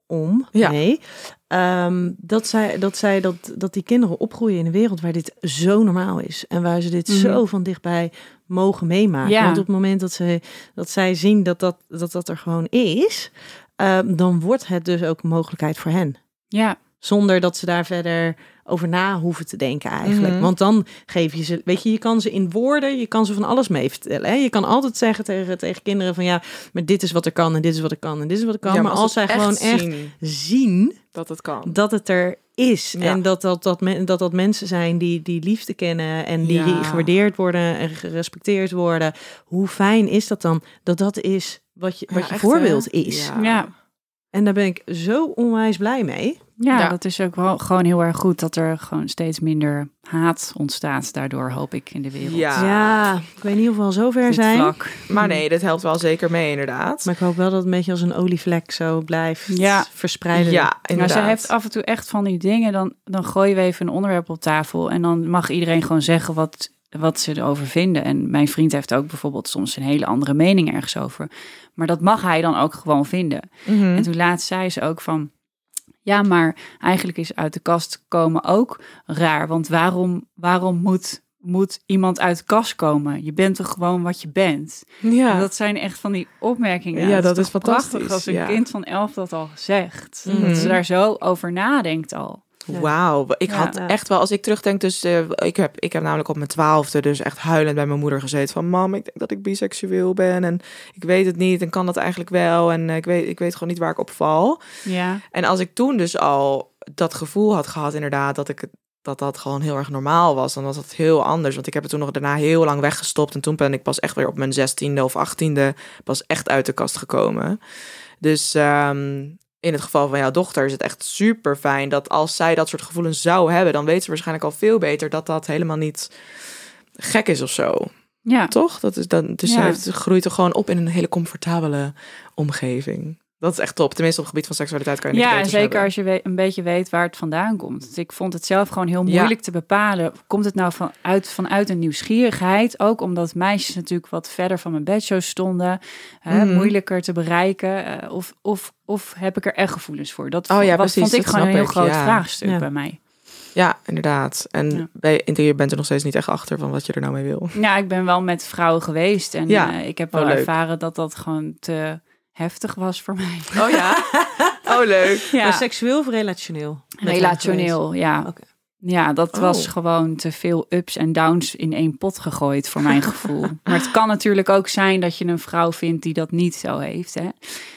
om. Ja. Nee. Ehm, dat, zij, dat, zij dat, dat die kinderen opgroeien in een wereld waar dit zo normaal is. En waar ze dit Mhm. zo van dichtbij mogen meemaken. Ja. Want op het moment dat, ze, dat zij zien dat dat, dat, dat er gewoon is, ehm, dan wordt het dus ook een mogelijkheid voor hen. Ja, Zonder dat ze daar verder over na hoeven te denken eigenlijk. Mhm. Want dan geef je ze, weet je, je kan ze in woorden, je kan ze van alles mee vertellen. Hè? Je kan altijd zeggen tegen, tegen kinderen van ja, maar dit is wat er kan en dit is wat er kan en dit is wat er kan. Ja, maar, als zij gewoon echt zien zien dat het kan. dat het er is. Ja. En dat dat, dat, men, dat dat mensen zijn die, die liefde kennen en die Ja. gewaardeerd worden en gerespecteerd worden. Hoe fijn is dat dan? Dat dat is wat je, wat Ja, je echt, voorbeeld hè? is. Ja. ja. En daar ben ik zo onwijs blij mee. Ja, Ja. dat is ook wel gewoon heel erg goed dat er gewoon steeds minder haat ontstaat. Daardoor hoop ik in de wereld. Ja. Ja, ik weet niet of we al zover Dit zijn. vlak. Maar nee, dit helpt wel zeker mee, inderdaad. Maar ik hoop wel dat het een beetje als een olievlek zo blijft Ja. verspreiden. ja, inderdaad. ze heeft af en toe echt van die dingen. Dan, dan gooien we even een onderwerp op tafel. En dan mag iedereen gewoon zeggen wat, wat ze erover vinden. En mijn vriend heeft ook bijvoorbeeld soms een hele andere mening ergens over. Maar dat mag hij dan ook gewoon vinden. Mhm. En toen laatst zei ze ook van... Ja, maar eigenlijk is uit de kast komen ook raar. Want waarom, waarom moet, moet iemand uit de kast komen? Je bent toch gewoon wat je bent? Ja. En dat zijn echt van die opmerkingen. Ja, dat is fantastisch, prachtig als een ja. kind van elf dat al zegt. Mhm. Dat ze daar zo over nadenkt al. Wauw, ik had echt wel, als ik terugdenk, dus eh, ik, heb, ik heb namelijk op mijn twaalfde dus echt huilend bij mijn moeder gezeten van, mam, ik denk dat ik biseksueel ben en ik weet het niet en kan dat eigenlijk wel en eh, ik weet, ik weet gewoon niet waar ik op val. Ja, En als ik toen dus al dat gevoel had gehad, inderdaad, dat ik dat dat gewoon heel erg normaal was, dan was het heel anders. Want ik heb het toen nog daarna heel lang weggestopt. En toen ben ik pas echt weer op mijn zestiende of achttiende pas echt uit de kast gekomen. Dus ehm, in het geval van jouw dochter is het echt super fijn dat als zij dat soort gevoelens zou hebben, dan weet ze waarschijnlijk al veel beter dat dat helemaal niet gek is of zo. ja. Toch? Dat is dan, dus Ja. zij heeft, groeit er gewoon op in een hele comfortabele omgeving. Dat is echt top. Tenminste, op het gebied van seksualiteit kan je niks Ja, zeker hebben. als je een beetje weet waar het vandaan komt. Dus ik vond het zelf gewoon heel moeilijk te bepalen. Komt het nou vanuit, vanuit een nieuwsgierigheid? Ook omdat meisjes natuurlijk wat verder van mijn bedshow stonden. hè, Mhm. moeilijker te bereiken. eh, of, of, of heb ik er echt gevoelens voor? Dat Oh ja, wat precies, vond ik dat gewoon een heel ik, groot ja. vraagstuk Ja. bij mij. Ja, inderdaad. En Ja. bij interieur bent er nog steeds niet echt achter van wat je er nou mee wil. Ja, ik ben wel met vrouwen geweest. En Ja. eh, ik heb Oh, wel ervaren dat dat gewoon te heftig was voor mij. *laughs* Oh ja? *laughs* Oh, leuk. Maar Ja, seksueel of relationeel? Relationeel, ja. Ja, dat Oh. was gewoon te veel ups en downs in één pot gegooid voor mijn *laughs* gevoel. Maar het kan natuurlijk ook zijn dat je een vrouw vindt die dat niet zo heeft. Hè?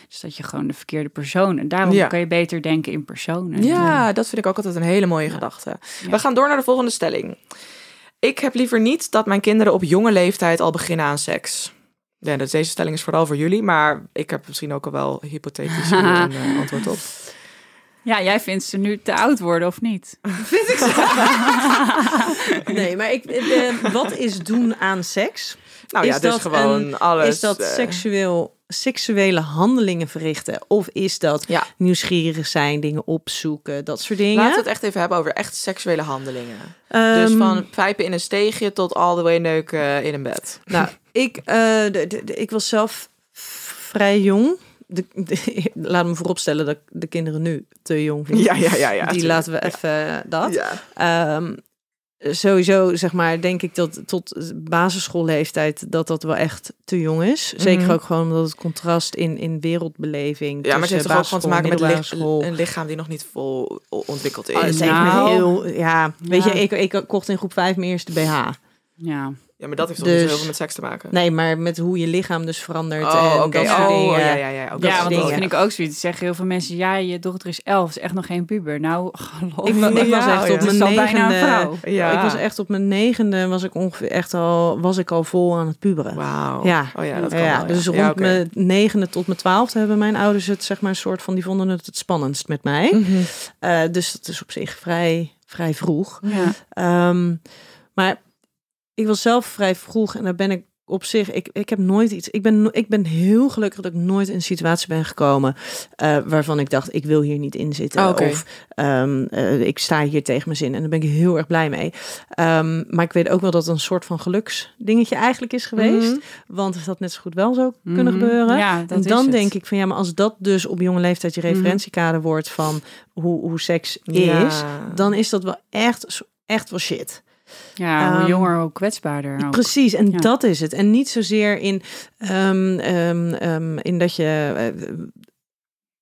Dus dat je gewoon de verkeerde persoon. En daarom Ja. kan je beter denken in personen. Ja, dat vind ik ook altijd een hele mooie gedachte. We gaan door naar de volgende stelling. Ik heb liever niet dat mijn kinderen op jonge leeftijd al beginnen aan seks. Ja, dus deze stelling is vooral voor jullie, maar ik heb misschien ook al wel hypothetisch een *laughs* eh, antwoord op. Ja, jij vindt ze nu te oud worden of niet? *laughs* *laughs* Nee, maar ik, de, wat is doen aan seks? Nou ja, Is dus dat gewoon een- alles. is dat eh, seksueel, seksuele handelingen verrichten? Of is dat Ja. nieuwsgierig zijn, dingen opzoeken, dat soort dingen? Laten we het echt even hebben over echt seksuele handelingen. dus Ehm, van pijpen in een steegje tot all the way neuken in een bed. Nou, ik, eh, de, de, de- ik was zelf vrij jong. De, de- *laughs* laat me vooropstellen dat ik de kinderen nu te jong vind. Ja, ja, ja, ja. Die laten we even eh, dat. Ja. Ehm, sowieso, zeg maar, denk ik dat tot basisschoolleeftijd dat dat wel echt te jong is. Zeker Mhm. ook gewoon omdat het contrast in, in wereldbeleving. Ja, maar het heeft toch ook gewoon te maken met lich- een lichaam die nog niet vol ontwikkeld is. Oh, Nou. heel, ja, weet je, ik, ik kocht in groep 5 mijn eerste BH. Ja, Ja, maar dat heeft toch Dus- niet zo heel veel met seks te maken? Nee, maar met hoe je lichaam dus verandert. Oh, en oké. dat soort Oh, dingen. ja, ja, ja. Ja, want dat vind ik ook zoiets. Zeggen heel veel mensen, ja, je dochter is elf, is echt nog geen puber. Nou, *laughs* geloof Ik, me. ik was echt ja. op mijn negende. vrouw. Ja. Ik was echt op mijn negende was ik ongeveer echt al was ik al vol aan het puberen. Wauw. Ja. Oh ja, dat Ja, kan ja, wel, dus rond mijn negende tot mijn twaalfde hebben mijn ouders het zeg maar een soort van die vonden het het spannendst met mij. Mhm. Eh, dus dat is op zich vrij vrij vroeg. Ja. Ehm, maar ik was zelf vrij vroeg en daar ben ik op zich, ik, ik heb nooit iets. Ik ben, ik ben heel gelukkig dat ik nooit in een situatie ben gekomen eh, waarvan ik dacht, ik wil hier niet in zitten. Oh. Of ehm, eh, ik sta hier tegen mijn zin en daar ben ik heel erg blij mee. Ehm, maar ik weet ook wel dat het een soort van geluksdingetje eigenlijk is geweest. Mhm. Want het had net zo goed wel zo kunnen Mhm. gebeuren. Ja, dat en dan denk ik van ja, maar als dat dus op jonge leeftijd je Mhm. referentiekader wordt van hoe, hoe seks is, dan is dat wel echt, echt wel shit. Ja, hoe Ehm, jonger, hoe kwetsbaarder ook. Precies, en Ja. dat is het. En niet zozeer in, ehm, ehm, in dat je eh,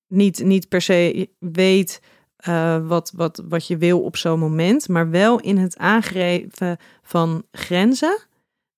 niet, niet per se weet eh, wat, wat, wat je wil op zo'n moment, maar wel in het aangeven van grenzen.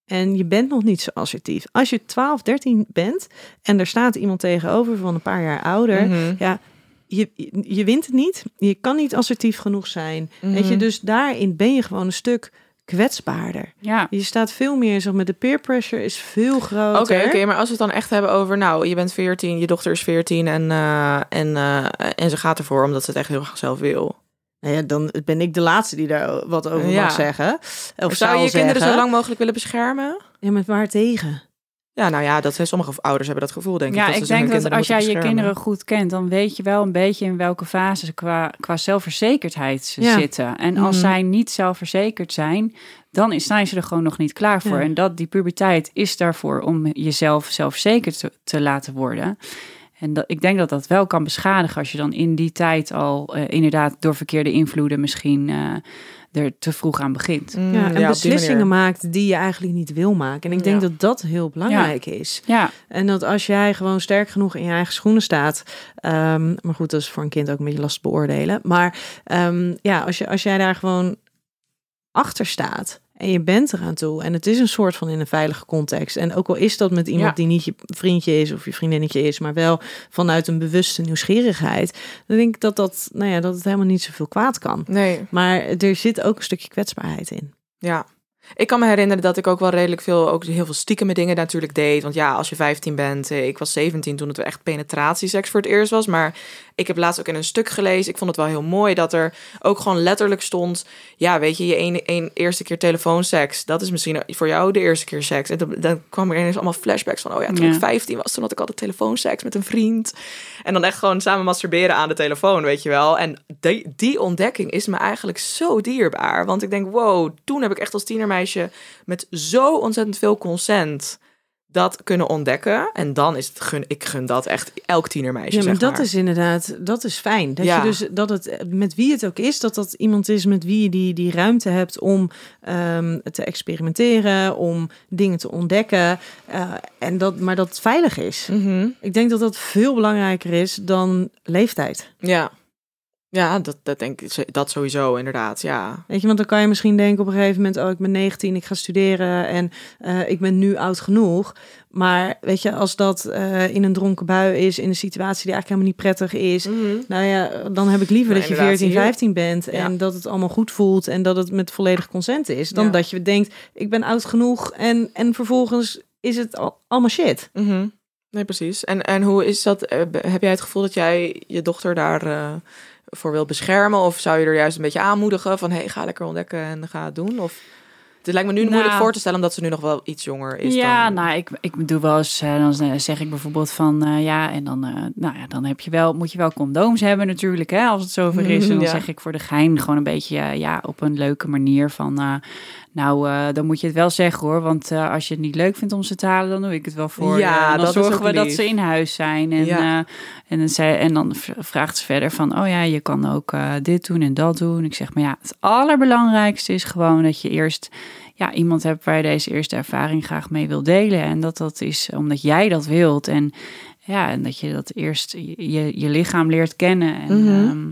En je bent nog niet zo assertief. Als je 12, 13 bent en er staat iemand tegenover van een paar jaar ouder, Mhm. ja, je, je wint het niet. Je kan niet assertief genoeg zijn. Weet je, Mhm. dus daarin ben je gewoon een stuk kwetsbaarder. Ja, Je staat veel meer, zeg maar, de peer pressure is veel Oké, groter. oké, maar als we het dan echt hebben over, nou, je bent 14, je dochter is 14 en, eh, en, eh, en ze gaat ervoor omdat ze het echt heel graag zelf wil. Nou ja, dan ben ik de laatste die daar wat over Ja. mag zeggen. Of Zou je je kinderen zo lang mogelijk willen beschermen? Ja, met waar tegen? Ja, nou ja, dat zijn sommige ouders hebben dat gevoel, denk ik. ja dat ik denk dat als jij je kinderen goed kent, dan weet je wel een beetje in welke fase ze qua, qua zelfverzekerdheid ze Ja. zitten. En als Mhm. zij niet zelfverzekerd zijn, dan zijn ze er gewoon nog niet klaar voor. Ja. En dat die puberteit is daarvoor om jezelf zelfverzekerd te, te laten worden. En dat, ik denk dat dat wel kan beschadigen als je dan in die tijd al eh, inderdaad door verkeerde invloeden misschien eh, er te vroeg aan begint. Mm, Ja, en beslissingen maakt die je eigenlijk niet wil maken. En ik denk Ja. dat dat heel belangrijk is. Ja, En dat als jij gewoon sterk genoeg in je eigen schoenen staat. ehm, maar goed, dat is voor een kind ook een beetje lastig beoordelen. Maar ehm, ja, als, je, als jij daar gewoon achter staat. En je bent eraan toe. En het is een soort van in een veilige context. En ook al is dat met iemand Ja. die niet je vriendje is of je vriendinnetje is, maar wel vanuit een bewuste nieuwsgierigheid. Dan denk ik dat, dat, nou ja, dat het helemaal niet zoveel kwaad kan. Nee, Maar er zit ook een stukje kwetsbaarheid in. ja. Ik kan me herinneren dat ik ook wel redelijk veel, ook heel veel stiekeme dingen natuurlijk deed. Want ja, als je 15 bent, eh, ik was 17 toen het echt penetratieseks voor het eerst was. Maar ik heb laatst ook in een stuk gelezen, ik vond het wel heel mooi dat er ook gewoon letterlijk stond. Ja, weet je, je een, een eerste keer telefoonseks, dat is misschien voor jou de eerste keer seks. En dan, dan kwam er ineens allemaal flashbacks van, oh ja, toen Ja. ik 15 was, toen had ik altijd telefoonseks met een vriend. En dan echt gewoon samen masturberen aan de telefoon, weet je wel. En die, die ontdekking is me eigenlijk zo dierbaar. Want ik denk, wow, toen heb ik echt als met zo ontzettend veel consent dat kunnen ontdekken. En dan is het, gun, ik gun dat echt elk tienermeisje, Ja, maar zeg dat is inderdaad, dat is fijn. Dat Ja. je dus dat het met wie het ook is, dat dat iemand is met wie je die, die ruimte hebt om ehm, te experimenteren, om dingen te ontdekken. eh, en dat, maar dat het veilig is. Mhm. Ik denk dat dat veel belangrijker is dan leeftijd. Ja, ja dat, dat denk ik, dat sowieso inderdaad, ja. Weet je, want dan kan je misschien denken op een gegeven moment, oh, ik ben 19, ik ga studeren en eh, ik ben nu oud genoeg. Maar weet je, als dat eh, in een dronken bui is, in een situatie die eigenlijk helemaal niet prettig is, Nou ja, dan heb ik liever Nou, dat je inderdaad, 14, hier. 15 bent en Ja. dat het allemaal goed voelt en dat het met volledig consent is. Dan Ja. dat je denkt, ik ben oud genoeg en, en vervolgens is het al, allemaal shit. Mhm. Nee, precies. En, en hoe is dat? eh, Heb jij het gevoel dat jij je dochter daar voor wil beschermen? Of zou je er juist een beetje aanmoedigen van... hey, ga lekker ontdekken en ga het doen? Of... Het lijkt me nu Nou. moeilijk voor te stellen... omdat ze nu nog wel iets jonger is ja, dan... nou, ik, ik doe wel eens, eh, dan eh, zeg ik bijvoorbeeld van, eh, ja, en dan, nou ja, dan heb je wel, moet je wel condooms hebben natuurlijk, hè, als het zover is. *laughs* En dan Ja. zeg ik voor de gein gewoon een beetje, ja, op een leuke manier van, nou, eh, dan moet je het wel zeggen hoor, want eh, als je het niet leuk vindt om ze te halen, dan doe ik het wel voor. Ja, En dan dat zorgen we dat ze in huis zijn. En, Ja. eh, en, dan, zei, en dan vraagt ze verder van, oh ja, je kan ook eh, dit doen en dat doen. Ik zeg, maar ja, het allerbelangrijkste is gewoon dat je eerst ja, iemand hebt waar je deze eerste ervaring graag mee wil delen. En dat dat is omdat jij dat wilt. En ja, en dat je dat eerst je, je lichaam leert kennen. En Mhm. ehm,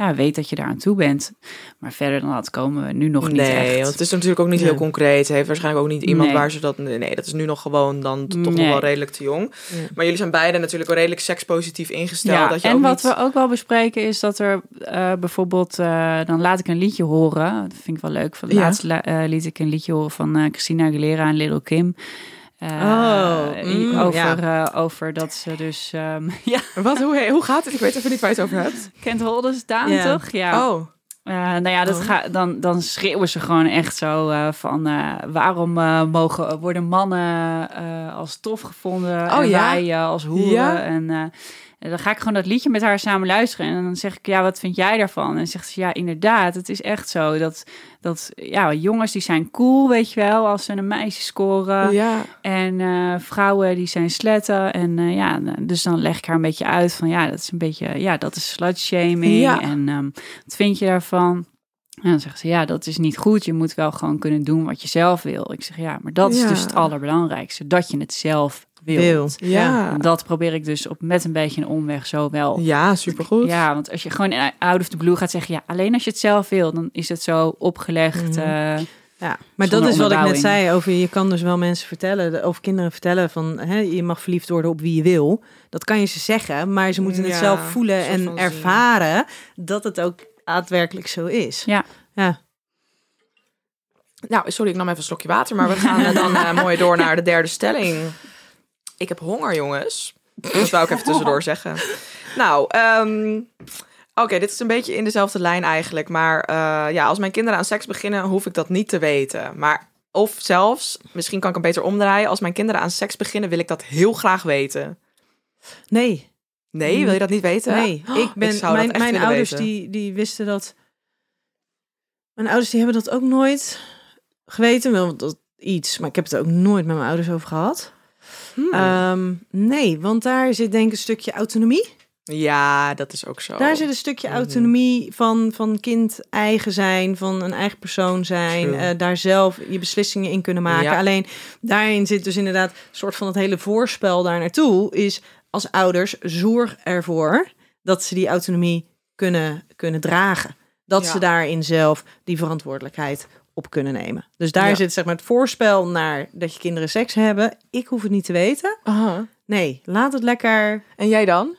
ja, weet dat je daar aan toe bent. Maar verder dan dat komen we nu nog niet nee, echt. want het is natuurlijk ook niet heel concreet. Heeft waarschijnlijk ook niet iemand Nee. waar ze dat... Nee, dat is nu nog gewoon dan toch nog wel redelijk te jong. Maar jullie zijn beide natuurlijk wel redelijk sekspositief ingesteld. Ja, dat je en ook wat niet... we ook wel bespreken is dat er eh, bijvoorbeeld, eh, dan laat ik een liedje horen. Dat vind ik wel leuk. Van laatst la- eh, liet ik een liedje horen van Christina Aguilera en Little Kim. Eh, Oh, mm, over, eh, over dat ze dus ehm *laughs* ja, *laughs* Wat, hoe, hoe gaat het? Ik weet even niet waar je het over hebt. kent Hold Us Down, Ja. toch? Ja. Oh, Eh, nou ja, dat Oh. ga, dan, dan schreeuwen ze gewoon echt zo van waarom mogen worden mannen als tof gevonden Oh en ja? wij als hoeren. Ja? En dan ga ik gewoon dat liedje met haar samen luisteren en dan zeg ik ja, wat vind jij daarvan? En zegt ze ja, inderdaad, het is echt zo dat dat ja, jongens die zijn cool, weet je wel, als ze een meisje scoren. ja. En eh, vrouwen die zijn sletten. En eh, ja, dus dan leg ik haar een beetje uit van ja, dat is een beetje, ja, dat is slutshaming. Ja. En ehm, wat vind je daarvan? En dan zegt ze, ja, dat is niet goed. Je moet wel gewoon kunnen doen wat je zelf wil. Ik zeg, ja, maar dat is Ja. dus het allerbelangrijkste. Dat je het zelf wilt. Wil. Ja. En dat probeer ik dus op met een beetje een omweg zo wel. Ja, supergoed. Ja, want als je gewoon out of the blue gaat zeggen, ja, alleen als je het zelf wil, dan is het zo opgelegd. Mhm. eh, Ja, maar dat is wat ik net zei over je kan dus wel mensen vertellen, de- over kinderen vertellen van hè, je mag verliefd worden op wie je wil. Dat kan je ze zeggen, maar ze moeten het zelf voelen en zien. ervaren dat het ook daadwerkelijk zo is. Ja. Ja. Nou, sorry, ik nam even een slokje water, maar we gaan dan eh, *laughs* mooi door naar de derde stelling. Ik heb honger, jongens. Dat wou ik even tussendoor zeggen. Nou, ehm, oké, dit is een beetje in dezelfde lijn eigenlijk. Maar eh, ja, als mijn kinderen aan seks beginnen, hoef ik dat niet te weten. Maar of zelfs, misschien kan ik hem beter omdraaien. Als mijn kinderen aan seks beginnen, wil ik dat heel graag weten. Nee, Nee, wil je dat niet weten? nee. *gasps* Ik ben, zou dat mijn ouders weten. die, die wisten dat. Mijn ouders die hebben dat ook nooit geweten. Wel dat iets, maar ik heb het ook nooit met mijn ouders over gehad. Hmm. Ehm, nee, want daar zit denk ik een stukje autonomie. ja, dat is ook zo. Daar zit een stukje Mhm. autonomie van, van kind eigen zijn, van een eigen persoon zijn, eh, daar zelf je beslissingen in kunnen maken. Ja. Alleen daarin zit dus inderdaad een soort van het hele voorspel daar naartoe is als ouders zorg ervoor dat ze die autonomie kunnen, kunnen dragen. Dat Ja. ze daarin zelf die verantwoordelijkheid op kunnen nemen. Dus daar Ja. zit zeg maar het voorspel naar dat je kinderen seks hebben. Ik hoef het niet te weten. Aha. Nee, laat het lekker. En jij dan?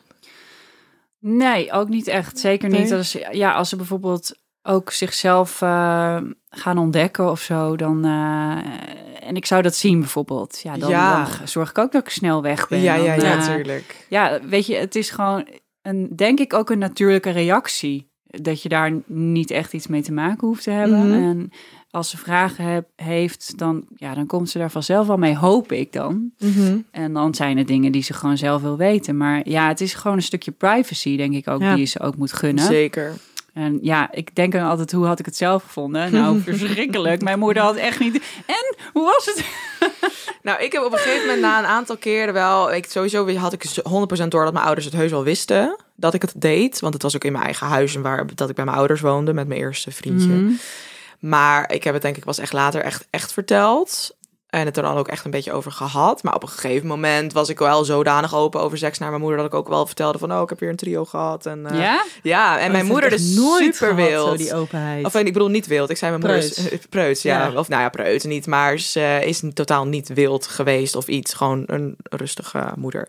Nee, ook niet echt. Zeker niet als, ja, als ze bijvoorbeeld ook zichzelf eh, gaan ontdekken of zo. Dan, eh, en ik zou dat zien bijvoorbeeld. Ja, dan, Ja. dan zorg ik ook dat ik snel weg ben. ja, ja, Dan, ja, eh, natuurlijk. ja, weet je, het is gewoon, een, denk ik, ook een natuurlijke reactie. Dat je daar niet echt iets mee te maken hoeft te hebben. Mhm. En als ze vragen heb, heeft, dan, ja, dan komt ze daar vanzelf wel mee, hoop ik dan. Mhm. En dan zijn het dingen die ze gewoon zelf wil weten. Maar ja, het is gewoon een stukje privacy, denk ik ook, Ja. die je ze ook moet gunnen. Zeker. En ja, ik denk dan altijd, hoe had ik het zelf gevonden? Nou, *laughs* verschrikkelijk. Mijn moeder had echt niet... En, hoe was het? *laughs* Nou, ik heb op een gegeven moment na een aantal keren wel... Ik, sowieso had ik 100% door dat mijn ouders het heus wel wisten dat ik het deed. Want het was ook in mijn eigen huis en waar, dat ik bij mijn ouders woonde met mijn eerste vriendje. Mhm. Maar ik heb het denk ik pas echt later echt, echt verteld. En het er dan ook echt een beetje over gehad. Maar op een gegeven moment was ik wel zodanig open over seks naar mijn moeder... dat ik ook wel vertelde van, oh, ik heb hier een trio gehad. En, eh, Ja? Ja, en mijn moeder is nooit super gehad, wild. Zo die openheid. Of ik bedoel niet wild. Ik zei mijn moeder is Preuts. eh, ja. Ja. Of nou ja, preuts niet. Maar ze is totaal niet wild geweest of iets. Gewoon een rustige moeder.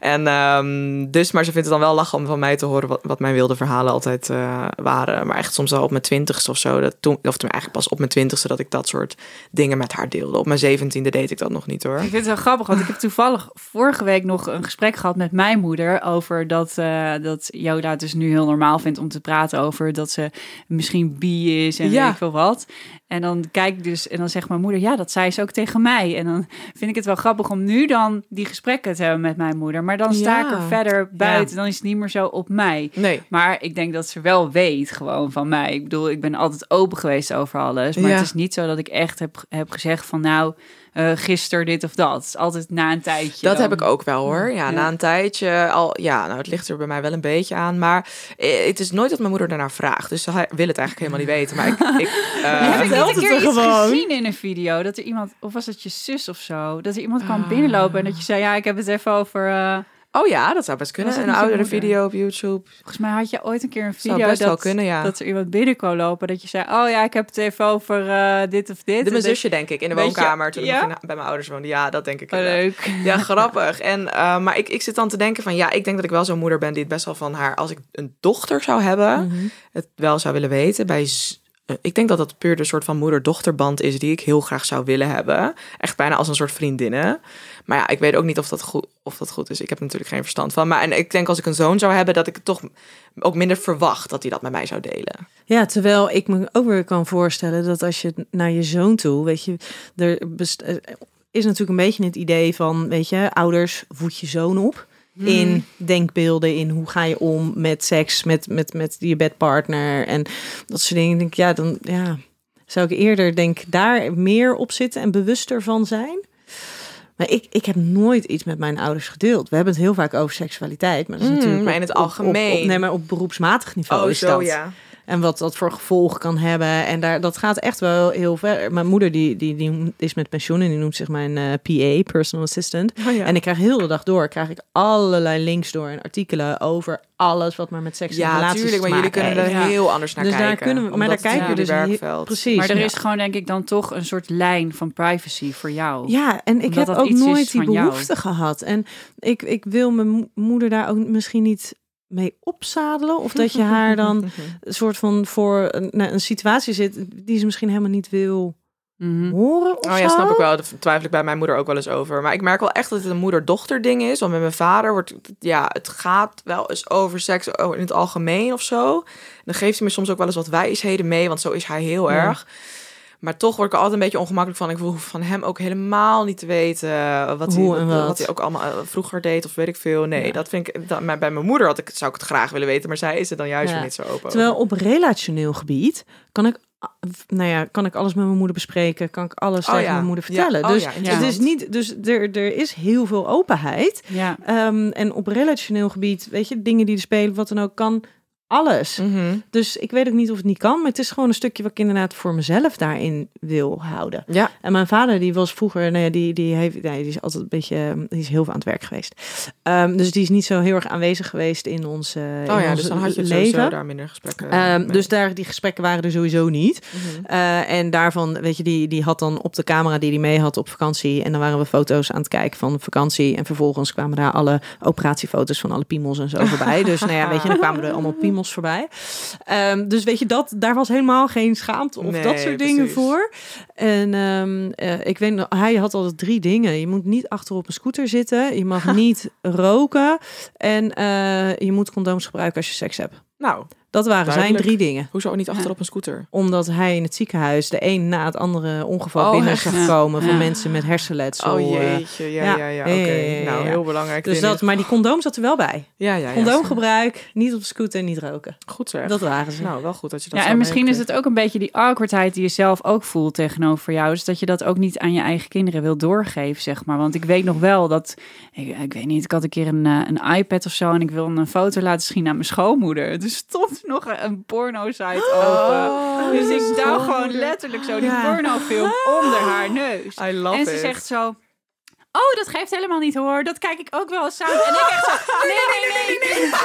En ehm, dus, maar ze vindt het dan wel lachen om van mij te horen wat, wat mijn wilde verhalen altijd eh, waren. Maar echt soms al op mijn twintigste of zo. Dat toen, of toen eigenlijk pas op mijn twintigste dat ik dat soort dingen met haar deelde. Op mijn zeventiende deed ik dat nog niet hoor. Ik vind het wel grappig, want ik heb toevallig vorige week nog een gesprek gehad met mijn moeder over dat, eh dat Yoda het dus nu heel normaal vindt om te praten over dat ze misschien bi is en Ja. weet ik veel wat. En dan kijk ik dus en dan zegt mijn moeder, ja, dat zei ze ook tegen mij. En dan vind ik het wel grappig om nu dan die gesprekken te hebben met mijn moeder. Maar dan sta ik er verder buiten, dan is het niet meer zo op mij. Nee. Maar ik denk dat ze wel weet gewoon van mij. Ik bedoel, ik ben altijd open geweest over alles. Maar het is niet zo dat ik echt heb, heb gezegd van nou, eh gisteren dit of dat. Is altijd na een tijdje. Dat dan. heb ik ook wel hoor. Ja, Ja. na een tijdje al. Ja, nou, het ligt er bij mij wel een beetje aan. Maar eh, het is nooit dat mijn moeder daarnaar vraagt. Dus hij wil het eigenlijk helemaal niet *laughs* weten. Maar ik. ik eh, Heb ik niet vertelt een het keer er iets gezien in een video? Dat er iemand, of was het je zus of zo? Dat er iemand kwam Ah. binnenlopen en dat je zei, ja, ik heb het even over... eh, Oh ja, dat zou best kunnen. Een oudere video op YouTube. Volgens mij had je ooit een keer een video best dat, wel kunnen, ja. dat er iemand binnen kon lopen. Dat je zei, oh ja, ik heb het even over eh, dit of dit. De mijn zusje, denk ik, in de je- woonkamer toen ja? ik bij mijn ouders woonde. Ja, dat denk ik. Oh, leuk. Ja, grappig. En, eh, maar ik, ik zit dan te denken van, ja, ik denk dat ik wel zo'n moeder ben die het best wel van haar, als ik een dochter zou hebben, Mhm. het wel zou willen weten. Bij, eh, ik denk dat dat puur de soort van moeder-dochterband is die ik heel graag zou willen hebben. Echt bijna als een soort vriendinnen. Maar ja, ik weet ook niet of dat goed, of dat goed is. Ik heb natuurlijk geen verstand van. Maar en ik denk als ik een zoon zou hebben, dat ik het toch ook minder verwacht dat hij dat met mij zou delen. Ja, terwijl ik me ook weer kan voorstellen dat als je naar je zoon toe, weet je, er eh, is natuurlijk een beetje het idee van, weet je, ouders voed je zoon op. In denkbeelden, in hoe ga je om met seks, met, met, met je bedpartner en dat soort dingen. Ik denk, ja, dan ja, zou ik eerder denk daar meer op zitten en bewuster van zijn. Maar ik, ik heb nooit iets met mijn ouders gedeeld. We hebben het heel vaak over seksualiteit, maar dat is Mm, natuurlijk maar in het op- op- algemeen. op- nee, maar op beroepsmatig niveau Oh, is zo dat. ja. En wat dat voor gevolgen kan hebben. En daar, dat gaat echt wel heel ver. Mijn moeder die, die, die is met pensioen en die noemt zich mijn eh, PA, personal assistant. Oh, ja. En ik krijg heel de dag door, krijg ik allerlei links door en artikelen over alles wat maar met seks en Ja, relaties tuurlijk, maar jullie kunnen er. Ja. heel anders naar Dus daar kijken. kunnen we- maar daar kijken we jullie dus werkveld. Precies. Maar er ja. is gewoon denk ik dan toch een soort lijn van privacy voor jou. Ja, en ik heb ook nooit die jou. behoefte gehad. En ik, ik wil mijn mo- moeder daar ook misschien niet mee opzadelen. Of dat je haar dan *laughs* een soort van voor een, nou, een situatie zit die ze misschien helemaal niet wil Mhm. horen. Of Oh ja, zo. snap ik wel. Daar twijfel ik bij mijn moeder ook wel eens over. Maar ik merk wel echt dat het een moeder-dochter ding is. Want met mijn vader wordt ja, het gaat wel eens over seks oh, in het algemeen of zo. Dan geeft hij me soms ook wel eens wat wijsheden mee, want zo is hij heel Ja. erg. Maar toch word ik er altijd een beetje ongemakkelijk van. Ik hoef van hem ook helemaal niet te weten eh, wat, Hoe hij, en wat. wat. hij ook allemaal eh, vroeger deed of weet ik veel. Nee, Ja. dat vind ik. Dat, maar bij mijn moeder had ik, zou ik het graag willen weten, maar zij is er dan juist Ja. weer niet zo open. Terwijl op relationeel gebied kan ik, nou ja, kan ik alles met mijn moeder bespreken, kan ik alles Oh tegen ja. mijn moeder Ja. vertellen. Oh dus ja, het is niet, dus er, er is heel veel openheid. Ja. Ehm, en op relationeel gebied, weet je, dingen die er spelen, wat dan ook, kan alles. Mhm. Dus ik weet ook niet of het niet kan, maar het is gewoon een stukje wat ik inderdaad voor mezelf daarin wil houden. Ja, En mijn vader, die was vroeger, nou ja, die, die, heeft, nee, die is altijd een beetje, die is heel veel aan het werk geweest. Ehm, dus die is niet zo heel erg aanwezig geweest in ons, in oh ja, ons dus dan had je leven. daar minder gesprekken Ehm, mee. dus daar, die gesprekken waren er sowieso niet. Mhm. Eh, en daarvan, weet je, die, die had dan op de camera die hij mee had op vakantie. En dan waren we foto's aan het kijken van vakantie. En vervolgens kwamen daar alle operatiefoto's van alle piemels en zo voorbij. *laughs* Dus nou ja, weet je, dan kwamen er allemaal piemels voorbij. Ehm, dus weet je, dat, daar was helemaal geen schaamte of Nee, dat soort dingen precies. voor. En ehm, eh, ik weet nog, hij had altijd drie dingen. Je moet niet achter op een scooter zitten. Je mag *laughs* niet roken. En eh, je moet condooms gebruiken als je seks hebt. Nou, Dat waren zijn drie dingen hoezo niet achter op een scooter? omdat hij in het ziekenhuis de een na het andere ongeval Oh, binnen zag komen van Ja. mensen met hersenletsel. Oh eh. jeetje, ja, ja. ja, ja, Ja, oké. Nou, heel belangrijk. Dus dat, maar die condoom zat er wel bij. Ja, ja, ja. Condoomgebruik, niet op de scooter en niet roken. Goed zeg. Dat waren ze. Nou, wel goed dat je dat Ja, en misschien is het ook een beetje die awkwardheid die je zelf ook voelt tegenover jou. Dus dat je dat ook niet aan je eigen kinderen wil doorgeven, zeg maar. Want ik weet nog wel dat, ik, ik weet niet, ik had een keer een, eh, een iPad of zo en ik wilde een foto laten zien aan mijn schoonmoeder. Er stond nog een, porno-site open. dus ik duw gewoon letterlijk zo die pornofilm onder haar neus. I love en ze it. zegt zo... Oh, dat geeft helemaal niet hoor. Dat kijk ik ook wel eens samen. En ik echt zo... *laughs* Nee, nee, nee. nee. *laughs*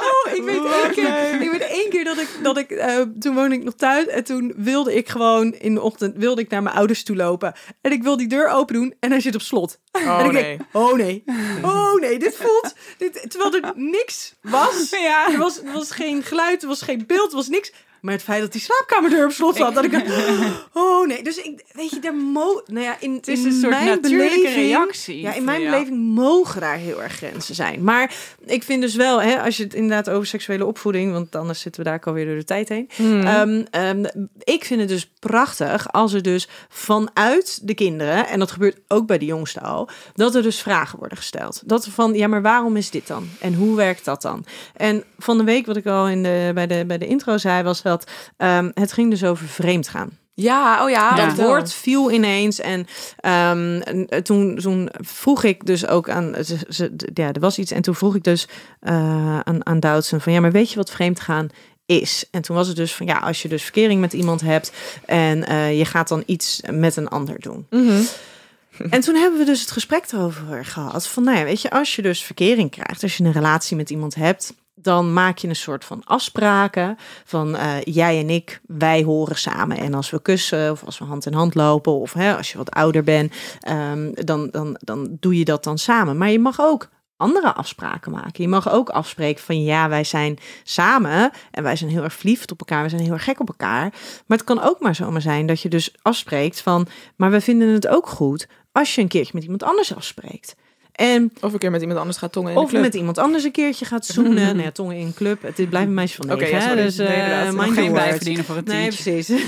Oh, ik weet één keer, ik weet één keer dat ik, dat ik eh, toen woonde ik nog thuis en toen wilde ik gewoon in de ochtend wilde ik naar mijn ouders toe lopen en ik wil die deur open doen en hij zit op slot. Oh en ik nee. denk, oh nee, oh nee, dit voelt, dit, terwijl er niks was. *laughs* Ja. Er was, er was geen geluid, er was geen beeld, er was niks. Maar het feit dat die slaapkamerdeur op slot zat, dat ik *laughs* oh nee. Dus ik, weet je, daar mo, nou ja, in, Het is in een soort mijn natuurlijke beleving, reactie Ja, in mijn jou. beleving mogen daar heel erg grenzen zijn. Maar ik vind dus wel, hè, als je het inderdaad over seksuele opvoeding, want anders zitten we daar ook alweer door de tijd heen. Hmm. Ehm, ehm, ik vind het dus prachtig als er dus vanuit de kinderen, en dat gebeurt ook bij de jongste al, dat er dus vragen worden gesteld. Dat van, ja, maar waarom is dit dan? En hoe werkt dat dan? En van de week, wat ik al in de, bij, de, bij de intro zei, was dat ehm, het ging dus over vreemd gaan. Ja, oh ja. Dat woord viel ineens. En ehm, eh, toen, toen vroeg ik dus ook aan. Ze, ze- ja, er was iets. En toen vroeg ik dus eh, aan, aan Doutzen van ja, maar weet je wat vreemd gaan is? En toen was het dus van ja, als je dus verkering met iemand hebt en eh, je gaat dan iets met een ander doen. Mhm. En toen hebben we dus het gesprek erover gehad. Van nou ja, weet je, als je dus verkering krijgt, als je een relatie met iemand hebt, dan maak je een soort van afspraken van eh, jij en ik, wij horen samen. En als we kussen of als we hand in hand lopen of hè, als je wat ouder bent, ehm, dan, dan, dan doe je dat dan samen. Maar je mag ook andere afspraken maken. Je mag ook afspreken van ja, wij zijn samen en wij zijn heel erg verliefd op elkaar, we zijn heel erg gek op elkaar. Maar het kan ook maar zomaar zijn dat je dus afspreekt van, maar we vinden het ook goed als je een keertje met iemand anders afspreekt. En Of een keer met iemand anders gaat tongen in of met iemand anders een keertje gaat zoenen. *laughs* nou ja, tongen in een club. Het blijven meisjes van Oké, negen. ja, hè? sorry. Dus Nee, eh mind geen bijverdienen voor het Nee, precies. *laughs*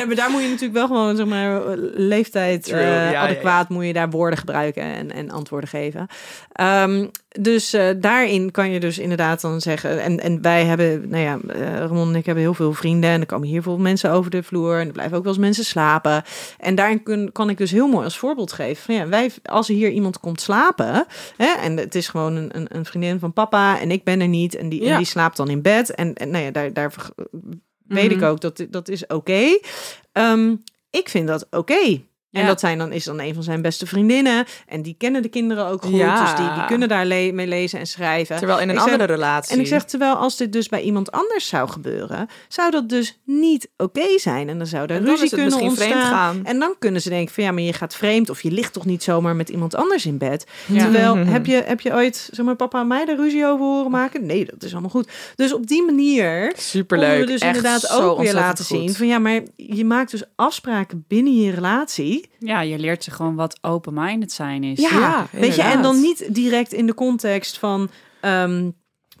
nee, maar daar moet je natuurlijk wel gewoon, zeg maar, leeftijd True, eh, ja, ja, adequaat moet je daar woorden gebruiken en, en antwoorden geven. Ehm, dus eh, daarin kan je dus inderdaad dan zeggen, en, en wij hebben, nou ja, eh, Ramon en ik hebben heel veel vrienden en er komen hier veel mensen over de vloer en er blijven ook wel eens mensen slapen. En daarin kun, kan ik dus heel mooi als voorbeeld geven van ja, wij, als er hier iemand komt slapen, hè, en het is gewoon een, een, een vriendin van papa en ik ben er niet en die, en die slaapt dan in bed en, en nou ja, daar, daar weet ik Mhm. ook dat dat is oké. Ehm, ik vind dat oké. En Ja. dat zijn dan, is dan een van zijn beste vriendinnen. En die kennen de kinderen ook goed. Ja. Dus die, die kunnen daar le- mee lezen en schrijven. Terwijl in een Ik zeg- andere relatie. En ik zeg, terwijl als dit dus bij iemand anders zou gebeuren, zou dat dus niet oké zijn. En dan zou dan ruzie kunnen ontstaan. gaan. En dan kunnen ze denken van ja, maar je gaat vreemd of je ligt toch niet zomaar met iemand anders in bed. Ja. Terwijl, *laughs* heb je, heb je ooit, zeg maar, papa en mij daar ruzie over horen maken? Nee, dat is allemaal goed. Dus op die manier Superleuk. we dus Echt inderdaad ook weer laten goed. zien van ja, maar je maakt dus afspraken binnen je relatie. Ja, je leert ze gewoon wat open-minded zijn is. Ja, Ja, weet je, en dan niet direct in de context van. ehm,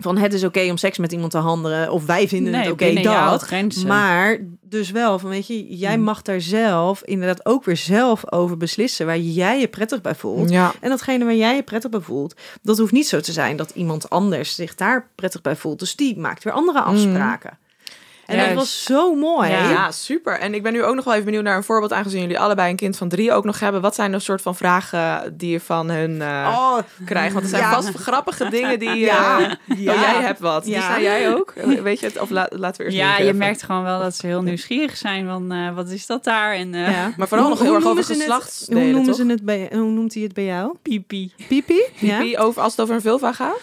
van het is oké om seks met iemand te handelen. Of wij vinden Nee, het oké dat. grenzen. Maar dus wel van weet je, jij Mm. mag daar zelf inderdaad ook weer zelf over beslissen. Waar jij je prettig bij voelt. Ja. En datgene waar jij je prettig bij voelt, dat hoeft niet zo te zijn dat iemand anders zich daar prettig bij voelt. Dus die maakt weer andere afspraken. En dat was zo mooi. Ja. Ja, super. En ik ben nu ook nog wel even benieuwd naar een voorbeeld, aangezien jullie allebei een kind van drie ook nog hebben. Wat zijn de soort van vragen die je van hun eh, Oh, krijgt? Want er zijn ja. vast grappige dingen die... Ja. eh, Ja. Oh, jij hebt wat. Die Ja. zijn jij ook? Weet je het? Of la- laten we eerst Ja, je even. merkt gewoon wel dat ze heel nieuwsgierig zijn van eh, wat is dat daar? En eh Ja. Maar vooral Hoe- nog heel erg over geslachtsdelen, Hoe noemen toch? ze het bij, hoe noemt hij het bij jou? pipi. Pipi? Ja. Wie over, als het over een vulva gaat?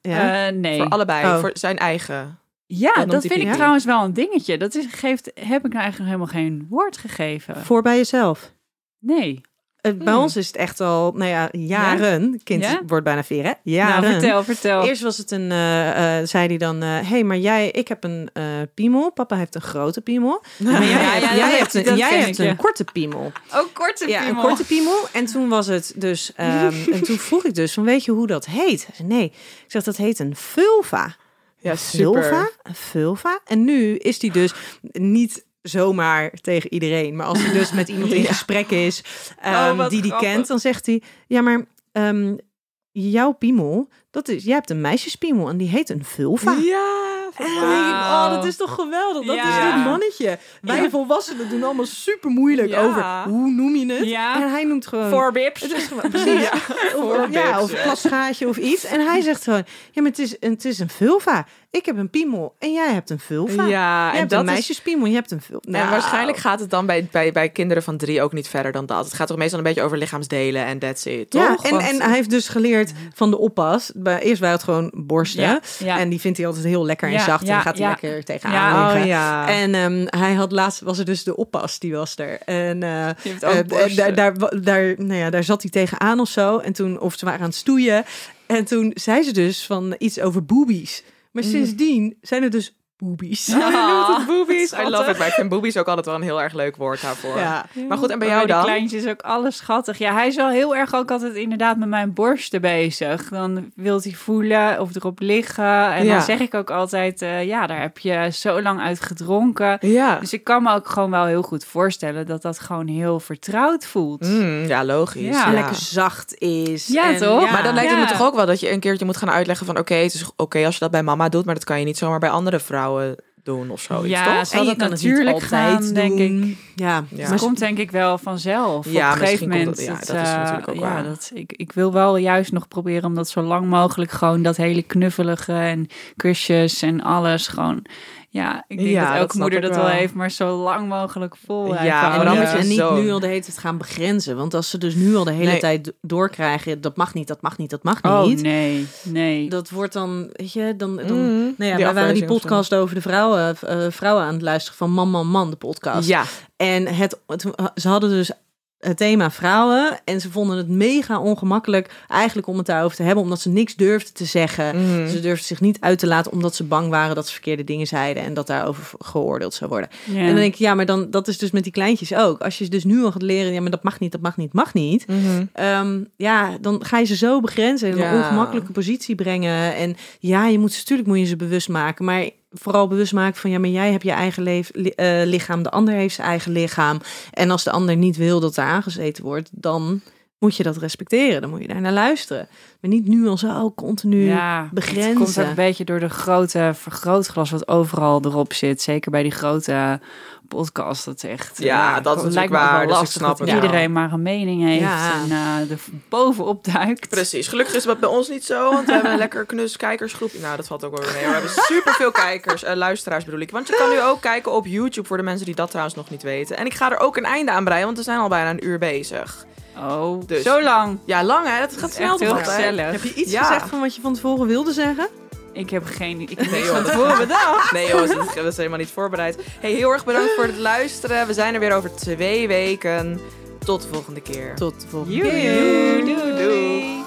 ja. Eh, nee. Voor allebei, Oh. voor zijn eigen. Ja, dat vind ik trouwens wel een dingetje. Dat is, geeft, heb ik nou eigenlijk nog helemaal geen woord gegeven. Voor bij jezelf. Nee. Eh, Bij Hmm. ons is het echt al, nou ja, jaren. Kind Ja? wordt bijna vier, hè? Jaren. Nou, vertel, vertel. Eerst was het een, eh, eh, zei hij dan, hé, hey, maar jij, ik heb een eh piemel. Papa heeft een grote piemel. *laughs* Maar jij, hebt, jij hebt een, jij hebt korte piemel. *laughs* Oh, korte Ja, een korte piemel. En toen was het dus, ehm, en toen *laughs* vroeg ik dus, van weet je hoe dat heet? Hij zei, nee. Ik zeg, dat heet een vulva. Ja, super. Vulva, vulva. En nu is die dus niet zomaar tegen iedereen. Maar als hij dus met iemand in *laughs* Ja. gesprek is ehm, Oh, wat die die grappig. kent, dan zegt hij... Ja, maar ehm, jouw piemel, dat is, jij hebt een meisjespiemel en die heet een vulva. Ja, En dan denk ik, oh, dat is toch geweldig. Dat is dit mannetje. Wij volwassenen doen allemaal super moeilijk over hoe noem je het. En hij noemt gewoon... Voorbips. Het is gewoon, precies. *laughs* Of, ja, of een plasgaatje of iets. En hij zegt gewoon, ja, maar het is, het is een vulva. Ik heb een piemel en jij hebt een vulva. Ja, jij en hebt dat een is- meisjespiemel, je hebt een vulva. Nou, En waarschijnlijk gaat het dan bij, bij, bij kinderen van drie ook niet verder dan dat. Het gaat toch meestal een beetje over lichaamsdelen en that's it, toch? Ja, en, Want- en hij heeft dus geleerd van de oppas. Eerst waren het gewoon borsten. Ja, ja. En die vindt hij altijd heel lekker en Ja, zacht. en gaat hij lekker tegenaan Ja, liggen. oh ja. En ehm, hij had laatst, was er dus de oppas, die was er. En eh, eh, daar, daar, daar, nou ja, daar zat hij tegenaan of zo. En toen, of ze waren aan het stoeien. En toen zei ze dus van iets over boobies. Maar sindsdien zijn het dus boobies. *laughs* Hij noemt het boobies. I love it. Maar ik vind boobies ook altijd wel een heel erg leuk woord daarvoor. Ja. Maar goed, en bij Maar jou die dan? kleintjes ook alles schattig. Ja, hij is wel heel erg ook altijd inderdaad met mijn borsten bezig. Dan wil hij voelen of erop liggen. En Ja. dan zeg ik ook altijd, eh, ja, daar heb je zo lang uit gedronken. Ja. Dus ik kan me ook gewoon wel heel goed voorstellen dat dat gewoon heel vertrouwd voelt. Mm, ja, logisch. Ja. En lekker zacht is. Ja, En toch? Maar dan lijkt het me toch ook wel dat je een keertje moet gaan uitleggen van... oké, het is oké als je dat bij mama doet... maar dat kan je niet zomaar bij andere vrouwen doen of zoiets, Ja, toch? En je dat kan het natuurlijk niet altijd gaan, denk ik. Ja, maar komt denk ik wel vanzelf. Ja, op een gegeven misschien komt moment. dat- ja, dat is eh, natuurlijk ook ja, waar. dat, ik, ik wil wel juist nog proberen om dat zo lang mogelijk gewoon dat hele knuffelige en kusjes en alles gewoon Ja, ik denk Ja, dat elke moeder dat wel wel. heeft, maar zo lang mogelijk vol. Ja, En dan je het niet nu al de hele tijd gaan begrenzen. Want als ze dus nu al de hele Nee. tijd do- doorkrijgen... dat mag niet, dat mag niet, dat mag Oh niet... nee, nee. Dat wordt dan, weet je, dan... dan Mhm, nou ja, wij waren die podcast over de vrouwen, eh, vrouwen aan het luisteren van Man, Man, Man, de podcast. Ja, En het, het- ze hadden dus het thema vrouwen en ze vonden het mega ongemakkelijk eigenlijk om het daarover te hebben, omdat ze niks durfden te zeggen. Mhm. Ze durfden zich niet uit te laten omdat ze bang waren dat ze verkeerde dingen zeiden en dat daarover geoordeeld zou worden. En dan denk ik, ja, maar dan dat is dus met die kleintjes ook. Als je dus nu al gaat leren, ja, maar dat mag niet, dat mag niet, mag niet. Mhm. Ehm, ja, dan ga je ze zo begrenzen en in een Ja. ongemakkelijke positie brengen. En ja, je moet ze, natuurlijk moet je ze bewust maken, maar vooral bewust maken van ja, maar jij hebt je eigen leef, eh, lichaam, de ander heeft zijn eigen lichaam. En als de ander niet wil dat er aangezeten wordt, dan moet je dat respecteren. Dan moet je daar naar luisteren. Maar niet nu al zo continu ja, begrenzen. Het komt ook een beetje door de grote vergrootglas wat overal erop zit. Zeker bij die grote podcast. Dat is echt. Ja, dat is natuurlijk lijkt waar, wel dus ik lastig snap dat het wel. iedereen maar een mening heeft Ja. en eh er bovenop duikt. Precies. Gelukkig is dat bij ons niet zo, want we hebben een lekker knus kijkersgroep. Nou, dat valt ook wel weer mee. Maar we hebben superveel kijkers, eh, luisteraars bedoel ik. Want je kan nu ook kijken op YouTube voor de mensen die dat trouwens nog niet weten. En ik ga er ook een einde aan breien, want we zijn al bijna een uur bezig. Oh, Dus- zo lang. Ja, lang hè? Dat gaat snel toch heel altijd? gezellig. Heb je iets Ja. gezegd van wat je van tevoren wilde zeggen? Ik heb geen. Ik heb Nee, joh, van bedacht. Nee jongens, dat is- dat is helemaal niet voorbereid. Hey, heel erg bedankt voor het luisteren. We zijn er weer over twee weken. Tot de volgende keer. Tot de volgende keer. doei, doei.